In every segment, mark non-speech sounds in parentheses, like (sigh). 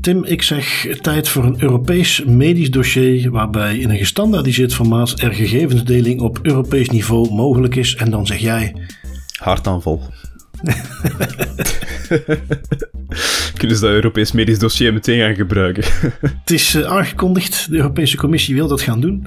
Tim, ik zeg tijd voor een Europees medisch dossier waarbij in een gestandaardiseerd formaat er gegevensdeling op Europees niveau mogelijk is. En dan zeg jij... Hartaanval. (laughs) Kunnen ze dat Europees medisch dossier meteen gaan gebruiken? (laughs) Het is uh, aangekondigd, de Europese Commissie wil dat gaan doen.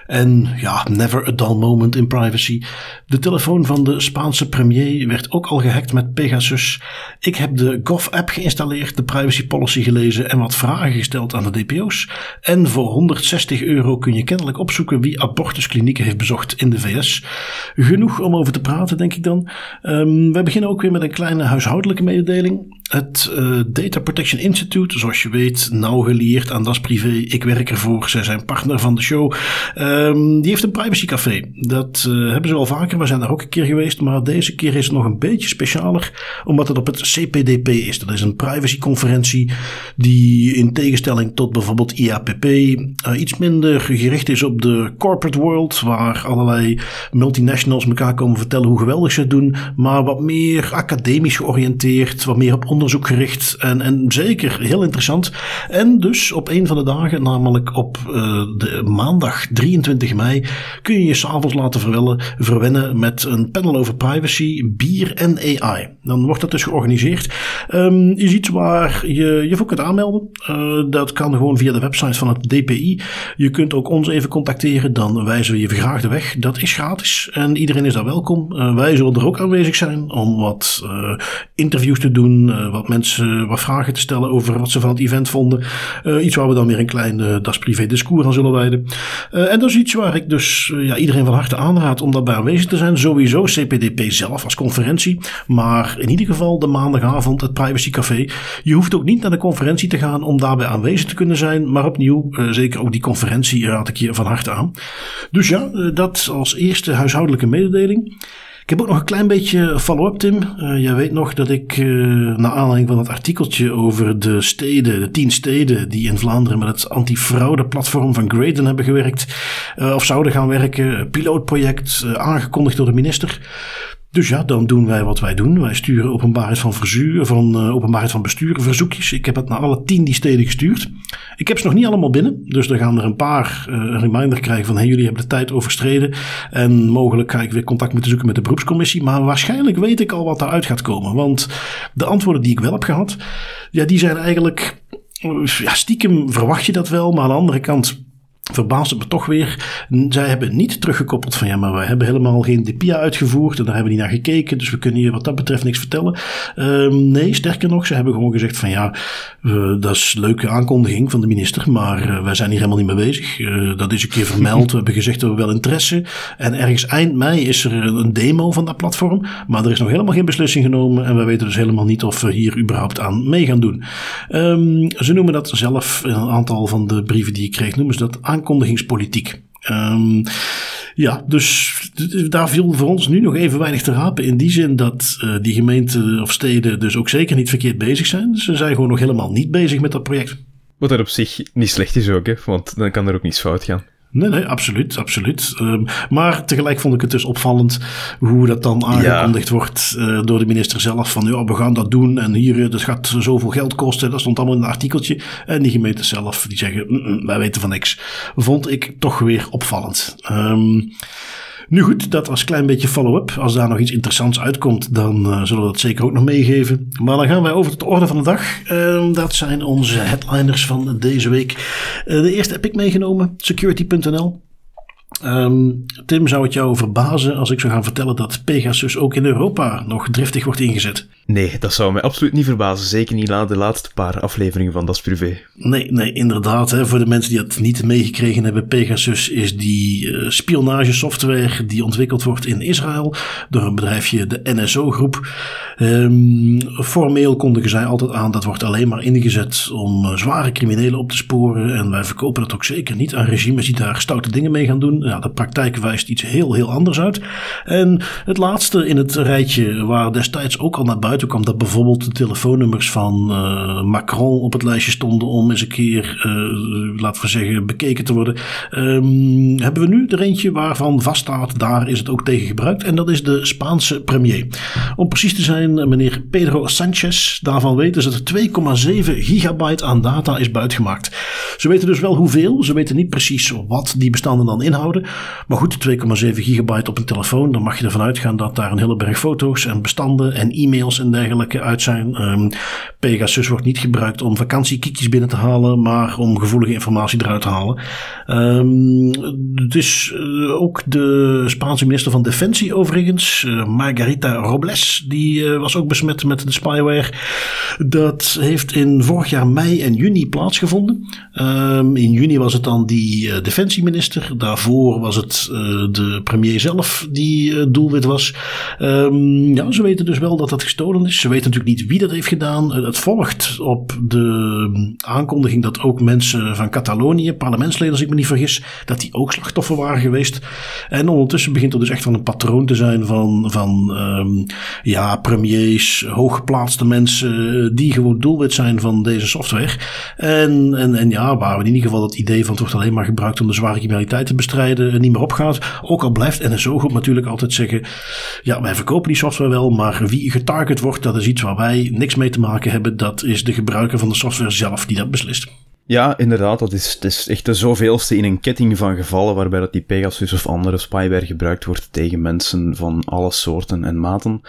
En ja, never a dull moment in privacy. De telefoon van de Spaanse premier werd ook al gehackt met Pegasus. Ik heb de Gov-app geïnstalleerd, de privacy policy gelezen en wat vragen gesteld aan de DPO's. En voor 160 euro kun je kennelijk opzoeken wie abortusklinieken heeft bezocht in de VS. Genoeg om over te praten, denk ik dan. Um, we beginnen ook weer met een kleine huishoudelijke mededeling. Het uh, Data Protection Institute, zoals je weet, nauw gelieerd aan Das Privé. Ik werk ervoor, zij zijn partner van de show. Um, die heeft een privacycafé. Dat uh, hebben ze wel vaker, we zijn daar ook een keer geweest. Maar deze keer is het nog een beetje specialer, omdat het op het CPDP is. Dat is een privacyconferentie die in tegenstelling tot bijvoorbeeld IAPP uh, iets minder gericht is op de corporate world, waar allerlei multinationals elkaar komen vertellen hoe geweldig ze het doen, maar wat meer academisch georiënteerd, wat meer op onderzoek gericht en, en zeker heel interessant. En dus op een van de dagen, namelijk op uh, de maandag 23 mei, kun je je s'avonds laten verwellen, verwennen met een panel over privacy, bier en AI. Dan wordt dat dus georganiseerd. Um, is iets waar je je voor kunt aanmelden. Uh, dat kan gewoon via de website van het DPI. Je kunt ook ons even contacteren, dan wijzen we je graag de weg. Dat is gratis en iedereen is daar welkom. Uh, wij zullen er ook aanwezig zijn om wat interviews te doen, wat mensen wat vragen te stellen over wat ze van het event vonden. Uh, iets waar we dan weer een klein Das Privé discours aan zullen wijden. En dat is iets waar ik dus ja, iedereen van harte aanraad om daarbij aanwezig te zijn. Sowieso CPDP zelf als conferentie. Maar in ieder geval de maandagavond het Privacy Café. Je hoeft ook niet naar de conferentie te gaan om daarbij aanwezig te kunnen zijn. Maar opnieuw, zeker ook die conferentie raad ik je van harte aan. Dus ja, dat als eerste huishoudelijke mededeling. Ik heb ook nog een klein beetje follow-up, Tim. Uh, jij weet nog dat ik, uh, naar aanleiding van het artikeltje over de steden, de tien steden die in Vlaanderen met het antifraude-platform van Graydon hebben gewerkt, uh, of zouden gaan werken, pilootproject aangekondigd door de minister. Dus ja, dan doen wij wat wij doen. Wij sturen openbaarheid van, verzuur, van uh, openbaarheid van bestuur verzoekjes. Ik heb het naar alle tien die steden gestuurd. Ik heb ze nog niet allemaal binnen. Dus dan gaan er een paar uh, een reminder krijgen van... hey, jullie hebben de tijd overstreden. En mogelijk ga ik weer contact moeten zoeken met de beroepscommissie. Maar waarschijnlijk weet ik al wat eruit gaat komen. Want de antwoorden die ik wel heb gehad... ja, die zijn eigenlijk... Ja, stiekem verwacht je dat wel. Maar aan de andere kant verbaasde me toch weer. Zij hebben niet teruggekoppeld van ja, maar wij hebben helemaal geen DPIA uitgevoerd en daar hebben we niet naar gekeken, dus we kunnen je wat dat betreft niks vertellen. Um, nee, sterker nog, ze hebben gewoon gezegd van ja, dat is een leuke aankondiging van de minister, maar uh, wij zijn hier helemaal niet mee bezig. Uh, dat is een keer vermeld. We hebben gezegd dat we wel interesse. En ergens eind mei is er een demo van dat platform, maar er is nog helemaal geen beslissing genomen en we weten dus helemaal niet of we hier überhaupt aan mee gaan doen. Um, ze noemen dat zelf, een aantal van de brieven die ik kreeg, noemen ze dat aankondigingspolitiek. Um, ja, dus daar viel voor ons nu nog even weinig te rapen. In die zin dat uh, die gemeenten of steden dus ook zeker niet verkeerd bezig zijn. Ze zijn gewoon nog helemaal niet bezig met dat project. Wat er op zich niet slecht is ook, hè? want dan kan er ook niets fout gaan. Nee, nee, absoluut, absoluut. Um, maar tegelijk vond ik het dus opvallend hoe dat dan aangekondigd ja. wordt uh, door de minister zelf. Van ja, we gaan dat doen en hier, dat gaat zoveel geld kosten. Dat stond allemaal in een artikeltje. En die gemeente zelf, die zeggen, mm -mm, wij weten van niks. Vond ik toch weer opvallend. Um, nu goed, dat als klein beetje follow-up. Als daar nog iets interessants uitkomt, dan uh, zullen we dat zeker ook nog meegeven. Maar dan gaan wij over tot de orde van de dag. Uh, dat zijn onze headliners van deze week. Uh, de eerste heb ik meegenomen, security.nl. Ehm, Tim, zou het jou verbazen als ik zou gaan vertellen dat Pegasus ook in Europa nog driftig wordt ingezet? Nee, dat zou mij absoluut niet verbazen. Zeker niet na de laatste paar afleveringen van Das Privé. Nee, nee, inderdaad. Hè. Voor de mensen die het niet meegekregen hebben, Pegasus is die uh, spionagesoftware die ontwikkeld wordt in Israël door een bedrijfje, de NSO-groep. Um, formeel kondigen zij altijd aan dat wordt alleen maar ingezet om uh, zware criminelen op te sporen. En wij verkopen dat ook zeker niet aan regimes die daar stoute dingen mee gaan doen. De praktijk wijst iets heel, heel anders uit. En het laatste in het rijtje waar destijds ook al naar buiten kwam dat bijvoorbeeld de telefoonnummers van uh, Macron op het lijstje stonden om eens een keer, uh, laten we zeggen, bekeken te worden. Um, hebben we nu er eentje waarvan vaststaat, daar is het ook tegen gebruikt. En dat is de Spaanse premier. Om precies te zijn, meneer Pedro Sanchez. Daarvan weten ze dat er 2,7 gigabyte aan data is buitgemaakt. Ze weten dus wel hoeveel. Ze weten niet precies wat die bestanden dan inhouden. Maar goed, 2,7 gigabyte op een telefoon. Dan mag je ervan uitgaan dat daar een hele berg foto's en bestanden en e-mails en dergelijke uit zijn. Um, Pegasus wordt niet gebruikt om vakantiekiekjes binnen te halen, maar om gevoelige informatie eruit te halen. Um, uh, ook de Spaanse minister van Defensie overigens, uh, Margarita Robles, die uh, was ook besmet met de spyware. Dat heeft in vorig jaar mei en juni plaatsgevonden. Um, in juni was het dan die defensieminister. Daarvoor was het de premier zelf die doelwit was. Um, ja, ze weten dus wel dat dat gestolen is. Ze weten natuurlijk niet wie dat heeft gedaan. Het volgt op de aankondiging dat ook mensen van Catalonië, parlementsleden als ik me niet vergis, dat die ook slachtoffer waren geweest. En ondertussen begint er dus echt van een patroon te zijn van, van um, ja, premiers, hooggeplaatste mensen die gewoon doelwit zijn van deze software. En, en, en ja, waar in ieder geval het idee van het wordt alleen maar gebruikt om de zware criminaliteit te bestrijden niet meer opgaat. Ook al blijft NSO goed natuurlijk altijd zeggen, ja, wij verkopen die software wel, maar wie getarget wordt, dat is iets waar wij niks mee te maken hebben. Dat is de gebruiker van de software zelf die dat beslist. Ja, inderdaad. Dat is, het is echt de zoveelste in een ketting van gevallen waarbij dat die Pegasus of andere spyware gebruikt wordt tegen mensen van alle soorten en maten.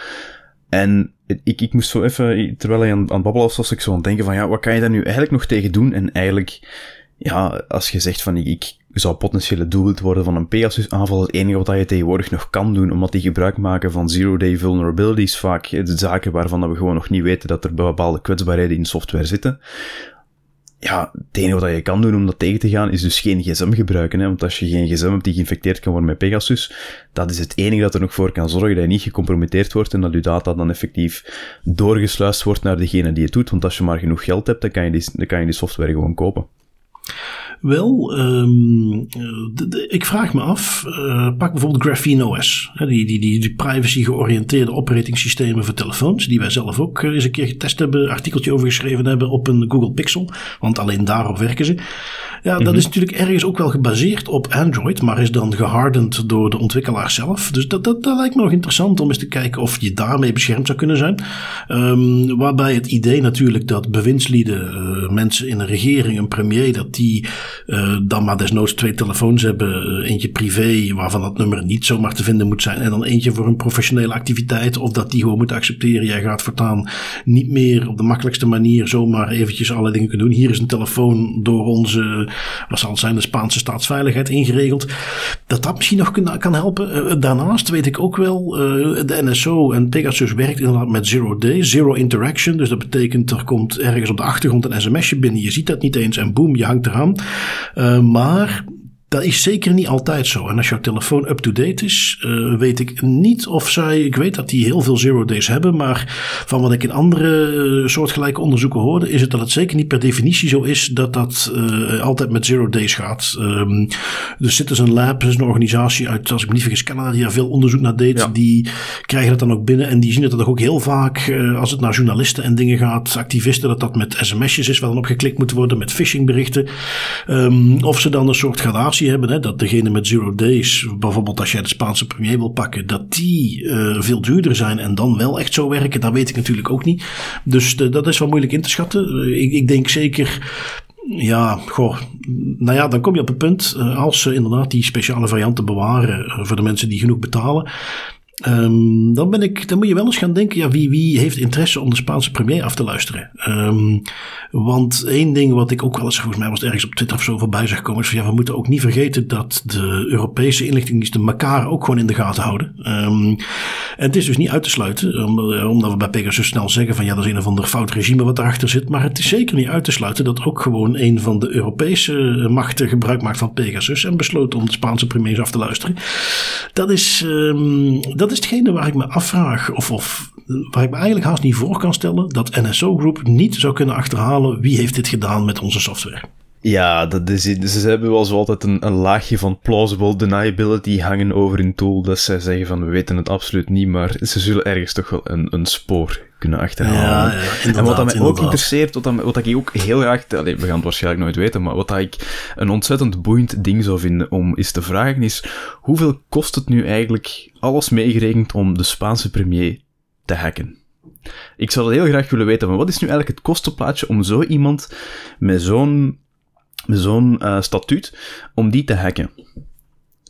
En ik, ik moest zo even, terwijl hij aan, aan het babbelen ik zo aan het denken van, ja, wat kan je daar nu eigenlijk nog tegen doen? En eigenlijk, ja, als je zegt van, ik zou potentiële doelwit worden van een Pegasus-aanval, het enige wat je tegenwoordig nog kan doen, omdat die gebruik maken van zero-day vulnerabilities, vaak de zaken waarvan we gewoon nog niet weten dat er bepaalde kwetsbaarheden in software zitten, ja, het enige wat je kan doen om dat tegen te gaan, is dus geen gsm gebruiken. Hè? Want als je geen gsm hebt die geïnfecteerd kan worden met Pegasus, dat is het enige dat er nog voor kan zorgen dat je niet gecompromitteerd wordt en dat je data dan effectief doorgesluist wordt naar degene die het doet. Want als je maar genoeg geld hebt, dan kan je die, dan kan je die software gewoon kopen. Wel, um, de, de, ik vraag me af, uh, pak bijvoorbeeld Graphene OS. Hè, die, die, die, die privacy georiënteerde operatingsystemen voor telefoons, die wij zelf ook eens een keer getest hebben, artikeltje over geschreven hebben op een Google Pixel, want alleen daarop werken ze. Ja, dat mm-hmm. is natuurlijk ergens ook wel gebaseerd op Android, maar is dan gehardend door de ontwikkelaar zelf. Dus dat, dat, dat lijkt me nog interessant om eens te kijken of je daarmee beschermd zou kunnen zijn. Um, waarbij het idee natuurlijk dat bewindslieden, uh, mensen in een regering, een premier, dat die uh, dan maar desnoods twee telefoons hebben. Uh, eentje privé, waarvan dat nummer niet zomaar te vinden moet zijn. En dan eentje voor een professionele activiteit. Of dat die gewoon moet accepteren. Jij gaat voortaan niet meer op de makkelijkste manier zomaar eventjes alle dingen kunnen doen. Hier is een telefoon door onze, wat zal het zijn, de Spaanse staatsveiligheid ingeregeld. Dat dat misschien nog kan, helpen. Uh, daarnaast weet ik ook wel, de NSO en Pegasus werkt inderdaad met zero day, zero interaction. Dus dat betekent er komt ergens op de achtergrond een sms'je binnen. Je ziet dat niet eens en boem, je hangt eraan. Uh, maar dat is zeker niet altijd zo. En als jouw telefoon up-to-date is, uh, weet ik niet of zij. Ik weet dat die heel veel zero days hebben. Maar van wat ik in andere soortgelijke onderzoeken hoorde, is het dat het zeker niet per definitie zo is dat dat uh, altijd met zero days gaat. Um, dus Citizen Lab is een organisatie uit, als ik me niet vergis, Canada, die daar veel onderzoek naar deed. Ja. Die krijgen dat dan ook binnen. En die zien dat dat ook heel vaak, uh, als het naar journalisten en dingen gaat, activisten, dat dat met sms'jes is waar dan op geklikt moet worden, met phishingberichten. Um, of ze dan een soort gradatie hebben. Hè, dat degene met zero days, bijvoorbeeld als jij de Spaanse premier wil pakken, dat die uh, veel duurder zijn en dan wel echt zo werken. Dat weet ik natuurlijk ook niet. Dus de, dat is wel moeilijk in te schatten. Ik, ik denk zeker ja, goh, nou ja, dan kom je op het punt, als ze inderdaad die speciale varianten bewaren voor de mensen die genoeg betalen, Um, dan, ben ik, dan moet je wel eens gaan denken, ja, wie, wie heeft interesse om de Spaanse premier af te luisteren? Um, want één ding wat ik ook wel eens, volgens mij was ergens op Twitter of zo voorbij zag komen, is van ja, we moeten ook niet vergeten dat de Europese inlichtingendiensten elkaar ook gewoon in de gaten houden. Um, en het is dus niet uit te sluiten, omdat we bij Pegasus snel zeggen van ja, dat is een of ander fout regime wat erachter zit. Maar het is zeker niet uit te sluiten dat ook gewoon een van de Europese machten gebruik maakt van Pegasus en besloot om de Spaanse premiers af te luisteren. Dat is, dat is hetgene waar ik me afvraag, of, of waar ik me eigenlijk haast niet voor kan stellen, dat NSO Group niet zou kunnen achterhalen wie heeft dit gedaan met onze software. Ja, dat is, ze hebben wel zo altijd een, een, laagje van plausible deniability hangen over hun tool. Dat zij zeggen van we weten het absoluut niet, maar ze zullen ergens toch wel een, een spoor kunnen achterhalen. Ja, ja, en wat dat mij ook interesseert, wat, dat, wat ik ook heel graag, we gaan het waarschijnlijk nooit weten, maar wat dat ik een ontzettend boeiend ding zou vinden om eens te vragen is, hoeveel kost het nu eigenlijk, alles meegerekend, om de Spaanse premier te hacken? Ik zou dat heel graag willen weten, maar wat is nu eigenlijk het kostenplaatje om zo iemand met zo'n uh, statuut, om die te hacken.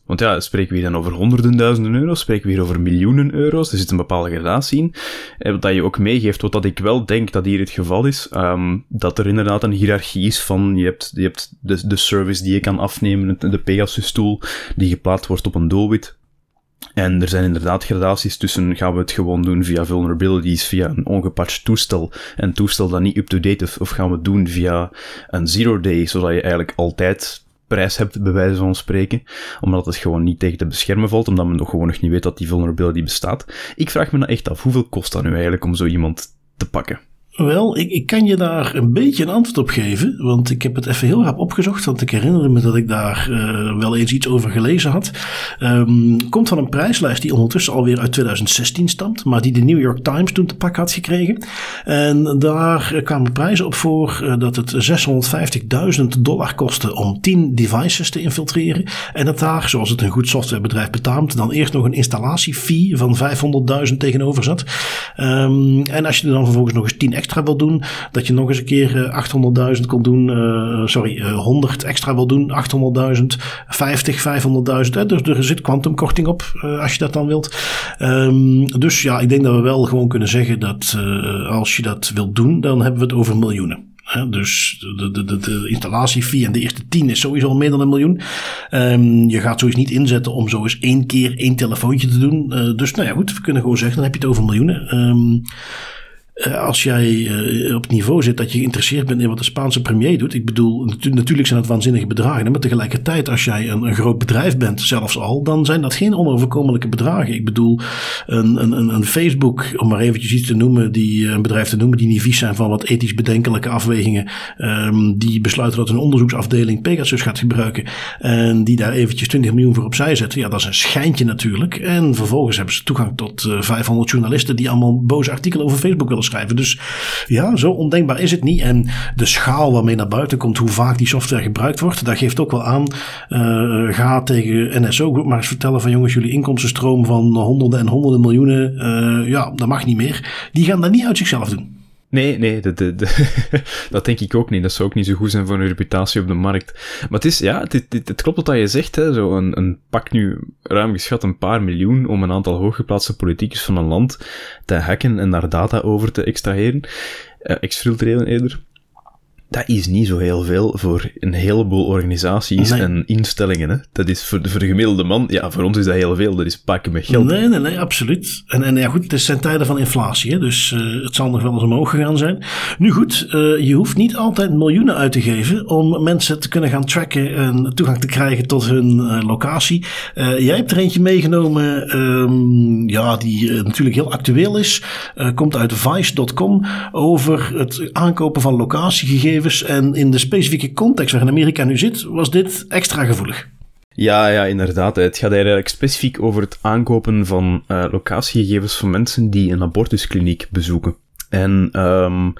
Want ja, spreken we hier dan over honderden duizenden euro's, spreken we hier over miljoenen euro's, er zit een bepaalde gradatie in. En eh, wat dat je ook meegeeft, wat dat ik wel denk dat hier het geval is, um, dat er inderdaad een hiërarchie is van, je hebt, je hebt de, de service die je kan afnemen, de Pegasus-tool, die geplaatst wordt op een doelwit. En er zijn inderdaad gradaties tussen gaan we het gewoon doen via vulnerabilities, via een ongepatcht toestel, en toestel dat niet up-to-date is, of gaan we het doen via een zero-day, zodat je eigenlijk altijd prijs hebt, bij wijze van spreken, omdat het gewoon niet tegen te beschermen valt, omdat men nog gewoon nog niet weet dat die vulnerability bestaat. Ik vraag me nou echt af, hoeveel kost dat nu eigenlijk om zo iemand te pakken? Wel, ik, ik kan je daar een beetje een antwoord op geven. Want ik heb het even heel rap opgezocht. Want ik herinner me dat ik daar uh, wel eens iets over gelezen had. Um, komt van een prijslijst die ondertussen alweer uit 2016 stamt. Maar die de New York Times toen te pak had gekregen. En daar kwamen prijzen op voor uh, dat het 650.000 dollar kostte om 10 devices te infiltreren. En dat daar, zoals het een goed softwarebedrijf betaamt, dan eerst nog een installatiefee van 500.000 tegenover zat. Um, en als je er dan vervolgens nog eens 10 extra wil doen, dat je nog eens een keer 800.000 eh, kon doen, uh, sorry, 100 eh, extra wil doen, 800.000, 50, 500.000. Dus er zit kwantumkorting op als je dat dan wilt. Um, dus ja, ik denk dat we wel gewoon kunnen zeggen dat als je dat wilt doen, dan hebben we het over miljoenen. dus de, de, de, installatiefee en de eerste tien is sowieso al meer dan een miljoen. Um, je gaat sowieso niet inzetten om zo eens één keer één telefoontje te doen. Dus nou ja, goed, we kunnen gewoon zeggen, dan heb je het over miljoenen. Um, eh, als jij eh, op het niveau zit dat je geïnteresseerd bent in wat de Spaanse premier doet. Ik bedoel, natuurlijk zijn dat waanzinnige bedragen. Maar tegelijkertijd, als jij een, een, groot bedrijf bent, zelfs al, dan zijn dat geen onoverkomelijke bedragen. Ik bedoel, een, een, een Facebook, om maar eventjes iets te noemen, die, eh, een bedrijf te noemen die niet vies zijn van wat ethisch bedenkelijke afwegingen. Um, die besluiten dat een onderzoeksafdeling Pegasus gaat gebruiken. En die daar eventjes 20 miljoen voor opzij zetten. Ja, dat is een schijntje natuurlijk. En vervolgens hebben ze toegang tot uh, 500 journalisten die allemaal boze artikelen over Facebook willen schrijven. Dus ja, zo ondenkbaar is het niet. En de schaal waarmee naar buiten komt, hoe vaak die software gebruikt wordt, dat geeft ook wel aan. Uh, ga tegen NSO Group maar eens vertellen van jongens, jullie inkomstenstroom van honderden en honderden miljoenen, uh, ja, dat mag niet meer. Die gaan dat niet uit zichzelf doen. Nee, nee, dat, dat, (laughs) dat, denk ik ook niet. Dat zou ook niet zo goed zijn voor een reputatie op de markt. Maar het is, ja, het, het, het klopt wat je zegt, hè. Zo een, een pak nu ruim geschat een paar miljoen om een aantal hooggeplaatste politiekers van een land te hacken en daar data over te extraheren. Uh, exfiltreren eerder dat is niet zo heel veel voor een heleboel organisaties en instellingen. Hè. Dat is voor de, voor de gemiddelde man, ja, voor ons is dat heel veel. Dat is pakken met geld. Nee, nee, nee, absoluut. En, en ja, goed, het zijn tijden van inflatie, hè, dus uh, het zal nog wel eens omhoog gegaan zijn. Nu goed, uh, je hoeft niet altijd miljoenen uit te geven om mensen te kunnen gaan tracken en toegang te krijgen tot hun uh, locatie. jij hebt er eentje meegenomen, um, ja, die natuurlijk heel actueel is. komt uit vice.com over het aankopen van locatiegegevens en in de specifieke context waarin Amerika nu zit, was dit extra gevoelig. Ja, ja, inderdaad. Het gaat eigenlijk specifiek over het aankopen van uh, locatiegegevens van mensen die een abortuskliniek bezoeken. En um,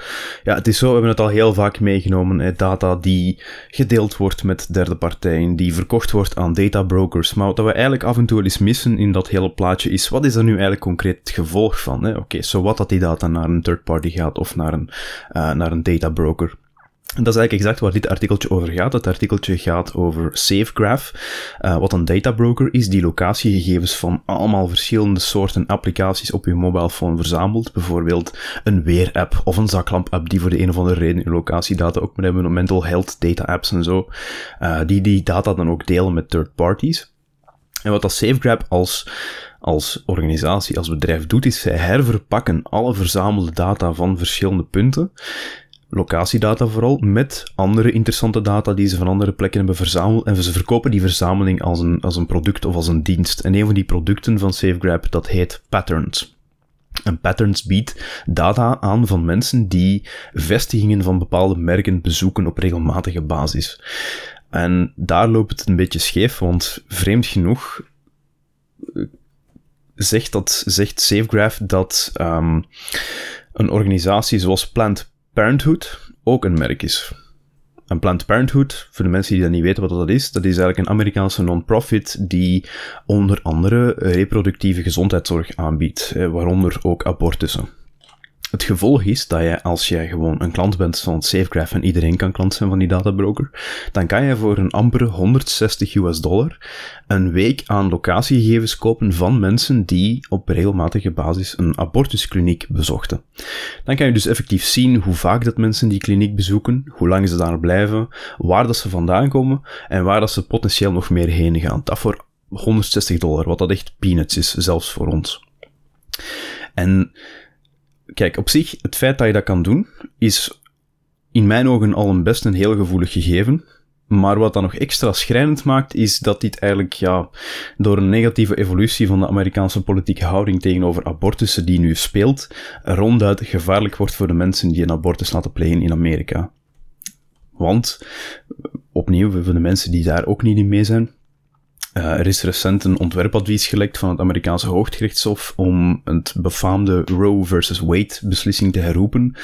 ja, het is zo, we hebben het al heel vaak meegenomen, data die gedeeld wordt met derde partijen, die verkocht wordt aan databrokers. Maar wat we eigenlijk af en toe eens missen in dat hele plaatje is, wat is er nu eigenlijk concreet het gevolg van? Oké, zo wat dat die data naar een third party gaat of naar een, uh, naar een databroker. En dat is eigenlijk exact waar dit artikeltje over gaat. Het artikeltje gaat over SafeGraph, uh, wat een databroker is die locatiegegevens van allemaal verschillende soorten applicaties op je mobile phone verzamelt. Bijvoorbeeld een weerapp of een zaklamp-app die voor de een of andere reden je locatiedata ook moet hebben, mental health data apps en zo. Uh, die die data dan ook delen met third parties. En wat dat SafeGraph als als organisatie, als bedrijf doet, is zij herverpakken alle verzamelde data van verschillende punten locatiedata vooral, met andere interessante data die ze van andere plekken hebben verzameld. En ze verkopen die verzameling als een, als een product of als een dienst. En een van die producten van SafeGrab, dat heet Patterns. En Patterns biedt data aan van mensen die vestigingen van bepaalde merken bezoeken op regelmatige basis. En daar loopt het een beetje scheef, want vreemd genoeg eh, zegt, dat, zegt SafeGraph dat um, een organisatie zoals Plant Parenthood ook een merk is. En Planned Parenthood, voor de mensen die dat niet weten wat dat is, dat is eigenlijk een Amerikaanse non-profit die onder andere reproductieve gezondheidszorg aanbiedt, waaronder ook abortussen. Het gevolg is dat je, als jij gewoon een klant bent van SafeGraph en iedereen kan klant zijn van die databroker, dan kan je voor een ampere 160 US dollar een week aan locatiegegevens kopen van mensen die op regelmatige basis een abortuskliniek bezochten. Dan kan je dus effectief zien hoe vaak dat mensen die kliniek bezoeken, hoe lang ze daar blijven, waar dat ze vandaan komen en waar dat ze potentieel nog meer heen gaan. Dat voor 160 dollar, wat dat echt peanuts is, zelfs voor ons. En kijk, op zich, het feit dat je dat kan doen, is in mijn ogen al een best een heel gevoelig gegeven. Maar wat dat nog extra schrijnend maakt, is dat dit eigenlijk ja, door een negatieve evolutie van de Amerikaanse politieke houding tegenover abortussen die nu speelt, ronduit gevaarlijk wordt voor de mensen die een abortus laten plegen in Amerika. Want, opnieuw, voor de mensen die daar ook niet in mee zijn, uh, er is recent een ontwerpadvies gelekt van het Amerikaanse Hooggerechtshof om het befaamde Roe versus Wade beslissing te herroepen.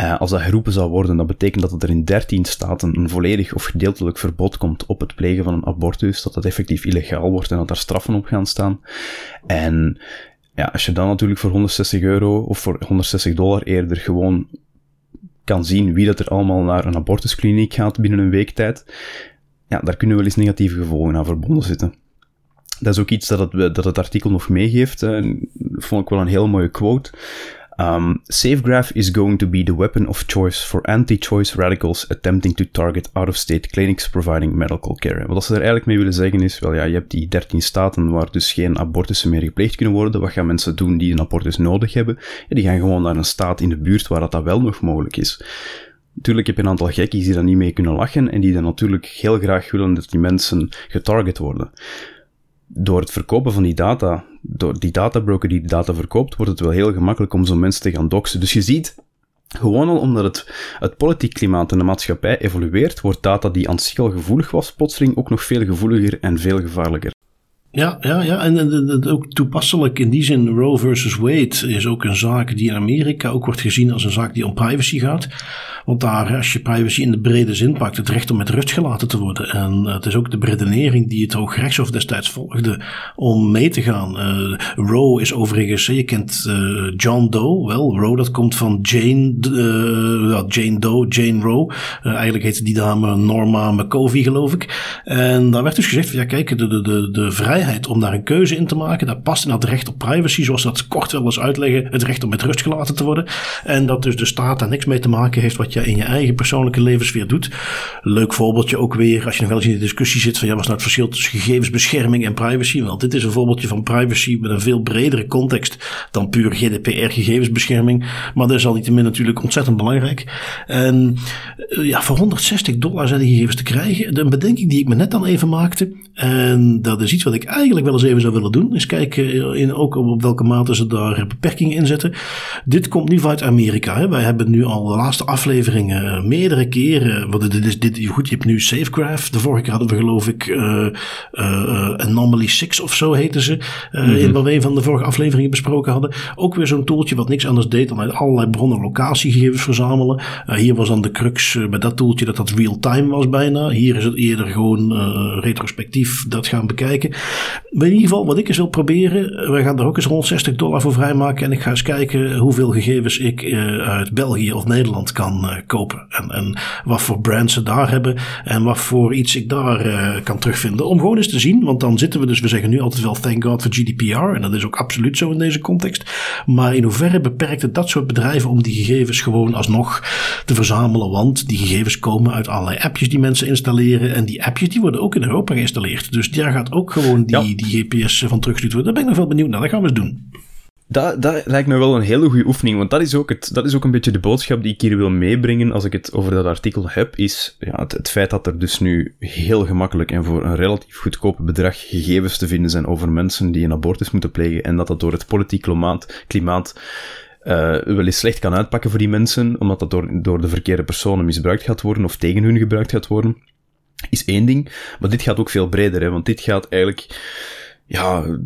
Uh, als dat herroepen zou worden, dat betekent dat er in 13 staten een volledig of gedeeltelijk verbod komt op het plegen van een abortus, dat dat effectief illegaal wordt en dat daar straffen op gaan staan. En ja, als je dan natuurlijk voor 160 euro of voor 160 dollar eerder gewoon kan zien wie dat er allemaal naar een abortuskliniek gaat binnen een week tijd, ja, daar kunnen wel eens negatieve gevolgen aan verbonden zitten. Dat is ook iets dat het, dat het artikel nog meegeeft. Dat vond ik wel een heel mooie quote. Um, SafeGraph is going to be the weapon of choice for anti-choice radicals attempting to target out-of-state clinics providing medical care. Wat ze er eigenlijk mee willen zeggen is, wel ja, je hebt die 13 staten waar dus geen abortussen meer gepleegd kunnen worden. Wat gaan mensen doen die een abortus nodig hebben? Die gaan gewoon naar een staat in de buurt waar dat, dat wel nog mogelijk is. Natuurlijk heb je een aantal gekkies die daar niet mee kunnen lachen en die dan natuurlijk heel graag willen dat die mensen getarget worden. Door het verkopen van die data, door die databroker die die data verkoopt, wordt het wel heel gemakkelijk om zo'n mensen te gaan doxen. Dus je ziet, gewoon al omdat het, het politiek klimaat in de maatschappij evolueert, wordt data die aan zich al gevoelig was, plotseling ook nog veel gevoeliger en veel gevaarlijker. Ja, ja, ja. En, en, ook toepasselijk in die zin, Roe versus Wade is ook een zaak die in Amerika ook wordt gezien als een zaak die om privacy gaat. Want daar, als je privacy in de brede zin pakt, het recht om met rust gelaten te worden. En het is ook de redenering die het Hooggerechtshof destijds volgde om mee te gaan. Uh, Roe is overigens, je kent John Doe wel. Roe, dat komt van Jane, uh, Jane Doe, Jane Roe. eigenlijk heette die dame Norma McCovey, geloof ik. En daar werd dus gezegd van, ja kijk, de, de, de, de vrijheid om daar een keuze in te maken, dat past in dat recht op privacy, zoals dat kort wel eens uitleggen, het recht om met rust gelaten te worden. En dat dus de staat daar niks mee te maken heeft wat je in je eigen persoonlijke levensfeer doet. Leuk voorbeeldje ook weer, als je nog wel eens in de discussie zit van ja, wat is nou het verschil tussen gegevensbescherming en privacy? Want dit is een voorbeeldje van privacy met een veel bredere context dan puur GDPR gegevensbescherming. Maar dat is al niet min natuurlijk ontzettend belangrijk. En eh, ja, voor 160 dollar zijn die gegevens te krijgen. De bedenking die ik me net dan even maakte, en dat is iets wat ik eigenlijk wel eens even zou willen doen, is kijken eh, in, ook op welke mate ze daar beperkingen in zetten. Dit komt niet vanuit Amerika. Hè. Wij hebben nu al de laatste afleveringen meerdere keren, want dit is dit, goed, je hebt nu SafeGraph. De vorige keer hadden we geloof ik uh, uh, Anomaly 6 of zo heten ze, uh, in wat we een van de vorige afleveringen besproken hadden. Ook weer zo'n toeltje wat niks anders deed dan uit allerlei bronnen locatiegegevens verzamelen. hier was dan de crux bij dat toeltje dat dat real-time was bijna. Hier is het eerder gewoon retrospectief dat gaan bekijken. Maar in ieder geval, wat ik eens wil proberen, wij gaan er ook eens 160 dollar voor vrijmaken. En ik ga eens kijken hoeveel gegevens ik uit België of Nederland kan kopen. En, en wat voor brands ze daar hebben en wat voor iets ik daar uh, kan terugvinden. Om gewoon eens te zien, want dan zitten we dus, we zeggen nu altijd wel thank god voor GDPR. En dat is ook absoluut zo in deze context. Maar in hoeverre beperkt het dat soort bedrijven om die gegevens gewoon alsnog te verzamelen? Want die gegevens komen uit allerlei appjes die mensen installeren. En die appjes die worden ook in Europa geïnstalleerd. Dus daar gaat ook gewoon die, ja. die GPS van teruggestuurd worden. Daar ben ik nog wel benieuwd naar. Dat gaan we eens doen. Dat, lijkt me wel een hele goede oefening, want dat is, ook het, dat is ook een beetje de boodschap die ik hier wil meebrengen als ik het over dat artikel heb, is ja, het, feit dat er dus nu heel gemakkelijk en voor een relatief goedkope bedrag gegevens te vinden zijn over mensen die een abortus moeten plegen en dat dat door het politiek klimaat, klimaat uh, wel eens slecht kan uitpakken voor die mensen, omdat dat door, door de verkeerde personen misbruikt gaat worden of tegen hun gebruikt gaat worden, is één ding. Maar dit gaat ook veel breder, hè, want dit gaat eigenlijk, ja,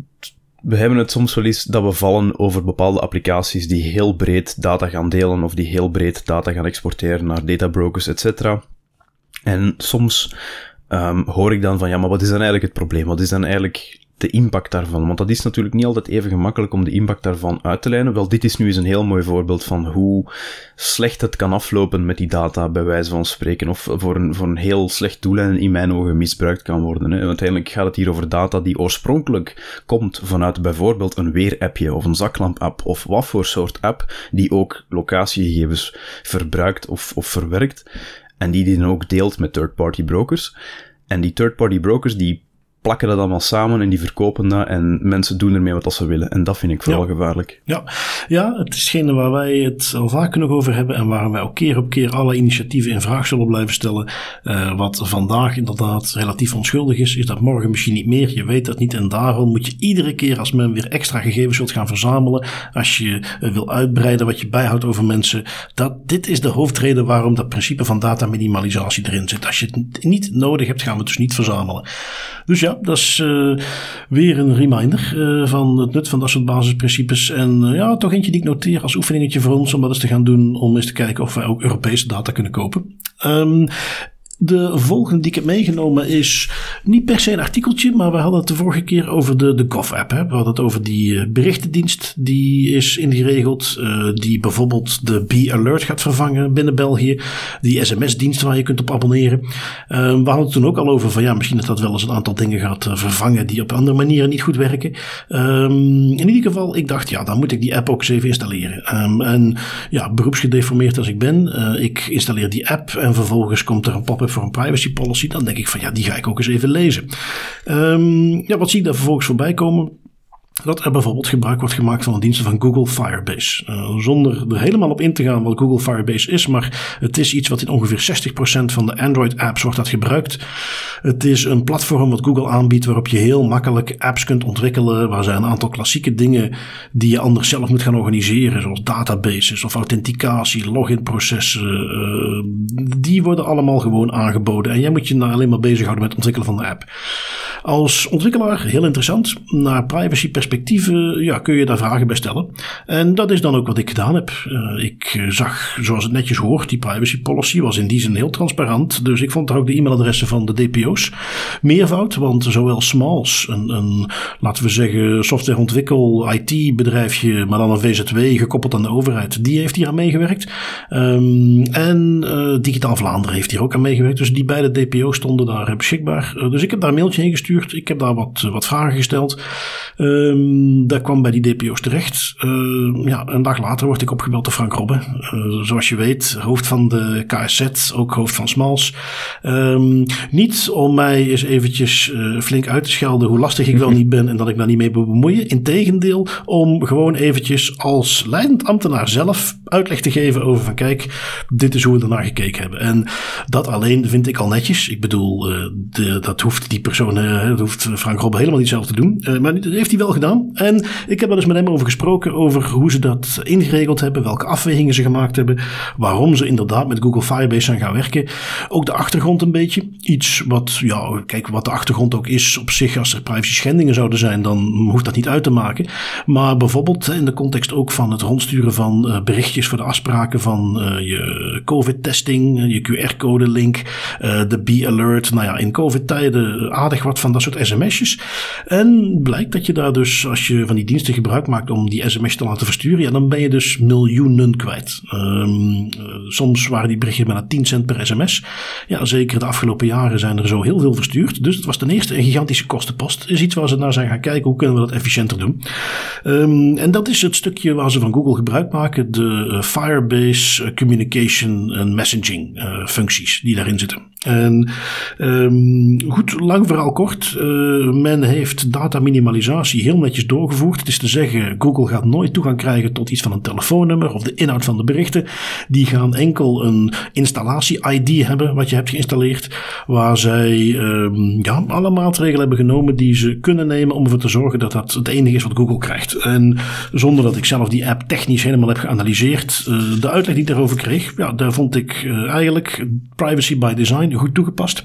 we hebben het soms wel eens dat we vallen over bepaalde applicaties die heel breed data gaan delen of die heel breed data gaan exporteren naar databrokers, etc. En soms um, hoor ik dan van, ja, maar wat is dan eigenlijk het probleem? Wat is dan eigenlijk de impact daarvan. Want dat is natuurlijk niet altijd even gemakkelijk om de impact daarvan uit te lijnen. Wel, dit is nu eens een heel mooi voorbeeld van hoe slecht het kan aflopen met die data, bij wijze van spreken. Of voor een, voor een heel slecht doeleinde in mijn ogen misbruikt kan worden. Hè. Uiteindelijk gaat het hier over data die oorspronkelijk komt vanuit bijvoorbeeld een weerappje of een zaklamp-app of wat voor soort app die ook locatiegegevens verbruikt of, of verwerkt. En die die dan ook deelt met third-party brokers. En die third-party brokers die plakken dat allemaal samen en die verkopen dat en mensen doen ermee wat ze willen. En dat vind ik vooral gevaarlijk. Ja. ja, het is geen waar wij het al vaker nog over hebben en waar wij ook keer op keer alle initiatieven in vraag zullen blijven stellen. Uh, wat vandaag inderdaad relatief onschuldig is, is dat morgen misschien niet meer. Je weet dat niet en daarom moet je iedere keer als men weer extra gegevens wilt gaan verzamelen, als je uh, wil uitbreiden wat je bijhoudt over mensen, dat dit is de hoofdreden waarom dat principe van data minimalisatie erin zit. Als je het niet nodig hebt, gaan we het dus niet verzamelen. Dus ja, dat is uh, weer een reminder uh, van het nut van dat soort basisprincipes. En uh, ja, toch eentje die ik noteer als oefeningetje voor ons om dat eens te gaan doen. Om eens te kijken of wij ook Europese data kunnen kopen. Um, de volgende die ik heb meegenomen is niet per se een artikeltje, maar we hadden het de vorige keer over de, de Gov-app. We hadden het over die berichtendienst die is ingeregeld, uh, die bijvoorbeeld de B-Alert gaat vervangen binnen België. Die sms-dienst waar je kunt op abonneren. Uh, we hadden het toen ook al over van ja, misschien dat dat wel eens een aantal dingen gaat vervangen die op andere manieren niet goed werken. Um, in ieder geval, ik dacht ja, dan moet ik die app ook eens even installeren. Um, en ja, beroepsgedeformeerd als ik ben, ik installeer die app en vervolgens komt er een pop-up voor een privacy policy, dan denk ik van ja, die ga ik ook eens even lezen. Um, ja, wat zie ik daar vervolgens voorbij komen? Dat er bijvoorbeeld gebruik wordt gemaakt van de diensten van Google Firebase. Uh, zonder er helemaal op in te gaan wat Google Firebase is, maar het is iets wat in ongeveer 60% van de Android-apps wordt dat gebruikt. Het is een platform wat Google aanbiedt waarop je heel makkelijk apps kunt ontwikkelen, waar zijn een aantal klassieke dingen die je anders zelf moet gaan organiseren, zoals databases of authenticatie, login-processen, uh, die worden allemaal gewoon aangeboden. En jij moet je daar alleen maar bezighouden met het ontwikkelen van de app. Als ontwikkelaar, heel interessant, naar privacy perspectief perspectieven ja, kun je daar vragen bij stellen. En dat is dan ook wat ik gedaan heb. Uh, ik zag, zoals het netjes hoort, die privacy policy was in die zin heel transparant. Dus ik vond daar ook de e-mailadressen van de DPO's meervoud. Want zowel Smalls, een, een laten we zeggen softwareontwikkel IT-bedrijfje, maar dan een VZW gekoppeld aan de overheid, die heeft hier aan meegewerkt. Um, en uh, Digitaal Vlaanderen heeft hier ook aan meegewerkt. Dus die beide DPO's stonden daar beschikbaar. Dus ik heb daar een mailtje heen gestuurd. Ik heb daar wat, wat vragen gesteld. Um, Um, dat kwam bij die DPO's terecht. Uh, ja, een dag later word ik opgebeld door Frank Robbe. Uh, zoals je weet, hoofd van de KSZ, ook hoofd van Smals. Um, niet om mij eens eventjes uh, flink uit te schelden hoe lastig ik wel niet ben en dat ik daar niet mee bemoeien. Integendeel, om gewoon eventjes als leidend ambtenaar zelf uitleg te geven over van kijk, dit is hoe we ernaar gekeken hebben. En dat alleen vind ik al netjes. Ik bedoel, de, dat hoeft die persoon, dat hoeft Frank Robbe helemaal niet zelf te doen. maar dat heeft hij wel gedaan. En ik heb er dus met hem over gesproken over hoe ze dat ingeregeld hebben, welke afwegingen ze gemaakt hebben, waarom ze inderdaad met Google Firebase zijn gaan werken. Ook de achtergrond een beetje. Iets wat, ja, kijk, wat de achtergrond ook is op zich, als er privacy schendingen zouden zijn, dan hoeft dat niet uit te maken. Maar bijvoorbeeld in de context ook van het rondsturen van uh, berichtjes voor de afspraken van uh, je COVID-testing, je QR-code link, uh, de B-alert. Nou ja, in COVID-tijden aardig wat van dat soort sms'jes. En blijkt dat je daar dus, als je van die diensten gebruik maakt om die sms te laten versturen, ja, dan ben je dus miljoenen kwijt. Um, soms waren die berichten bijna 10 cent per sms. Ja, zeker de afgelopen jaren zijn er zo heel veel verstuurd. Dus het was ten eerste een gigantische kostenpost. Is iets waar ze naar zijn gaan kijken, hoe kunnen we dat efficiënter doen. Um, en dat is het stukje waar ze van Google gebruik maken, de uh, Firebase Communication en Messaging functies die daarin zitten. En um, goed, lang verhaal kort. Uh, men heeft data-minimalisatie heel netjes doorgevoerd. Het is te zeggen, Google gaat nooit toegang krijgen tot iets van een telefoonnummer of de inhoud van de berichten. Die gaan enkel een installatie-ID hebben, wat je hebt geïnstalleerd. Waar zij um, ja, alle maatregelen hebben genomen die ze kunnen nemen om ervoor te zorgen dat dat het enige is wat Google krijgt. En zonder dat ik zelf die app technisch helemaal heb geanalyseerd, uh, de uitleg die ik daarover kreeg, ja, daar vond ik uh, eigenlijk privacy by design goed toegepast.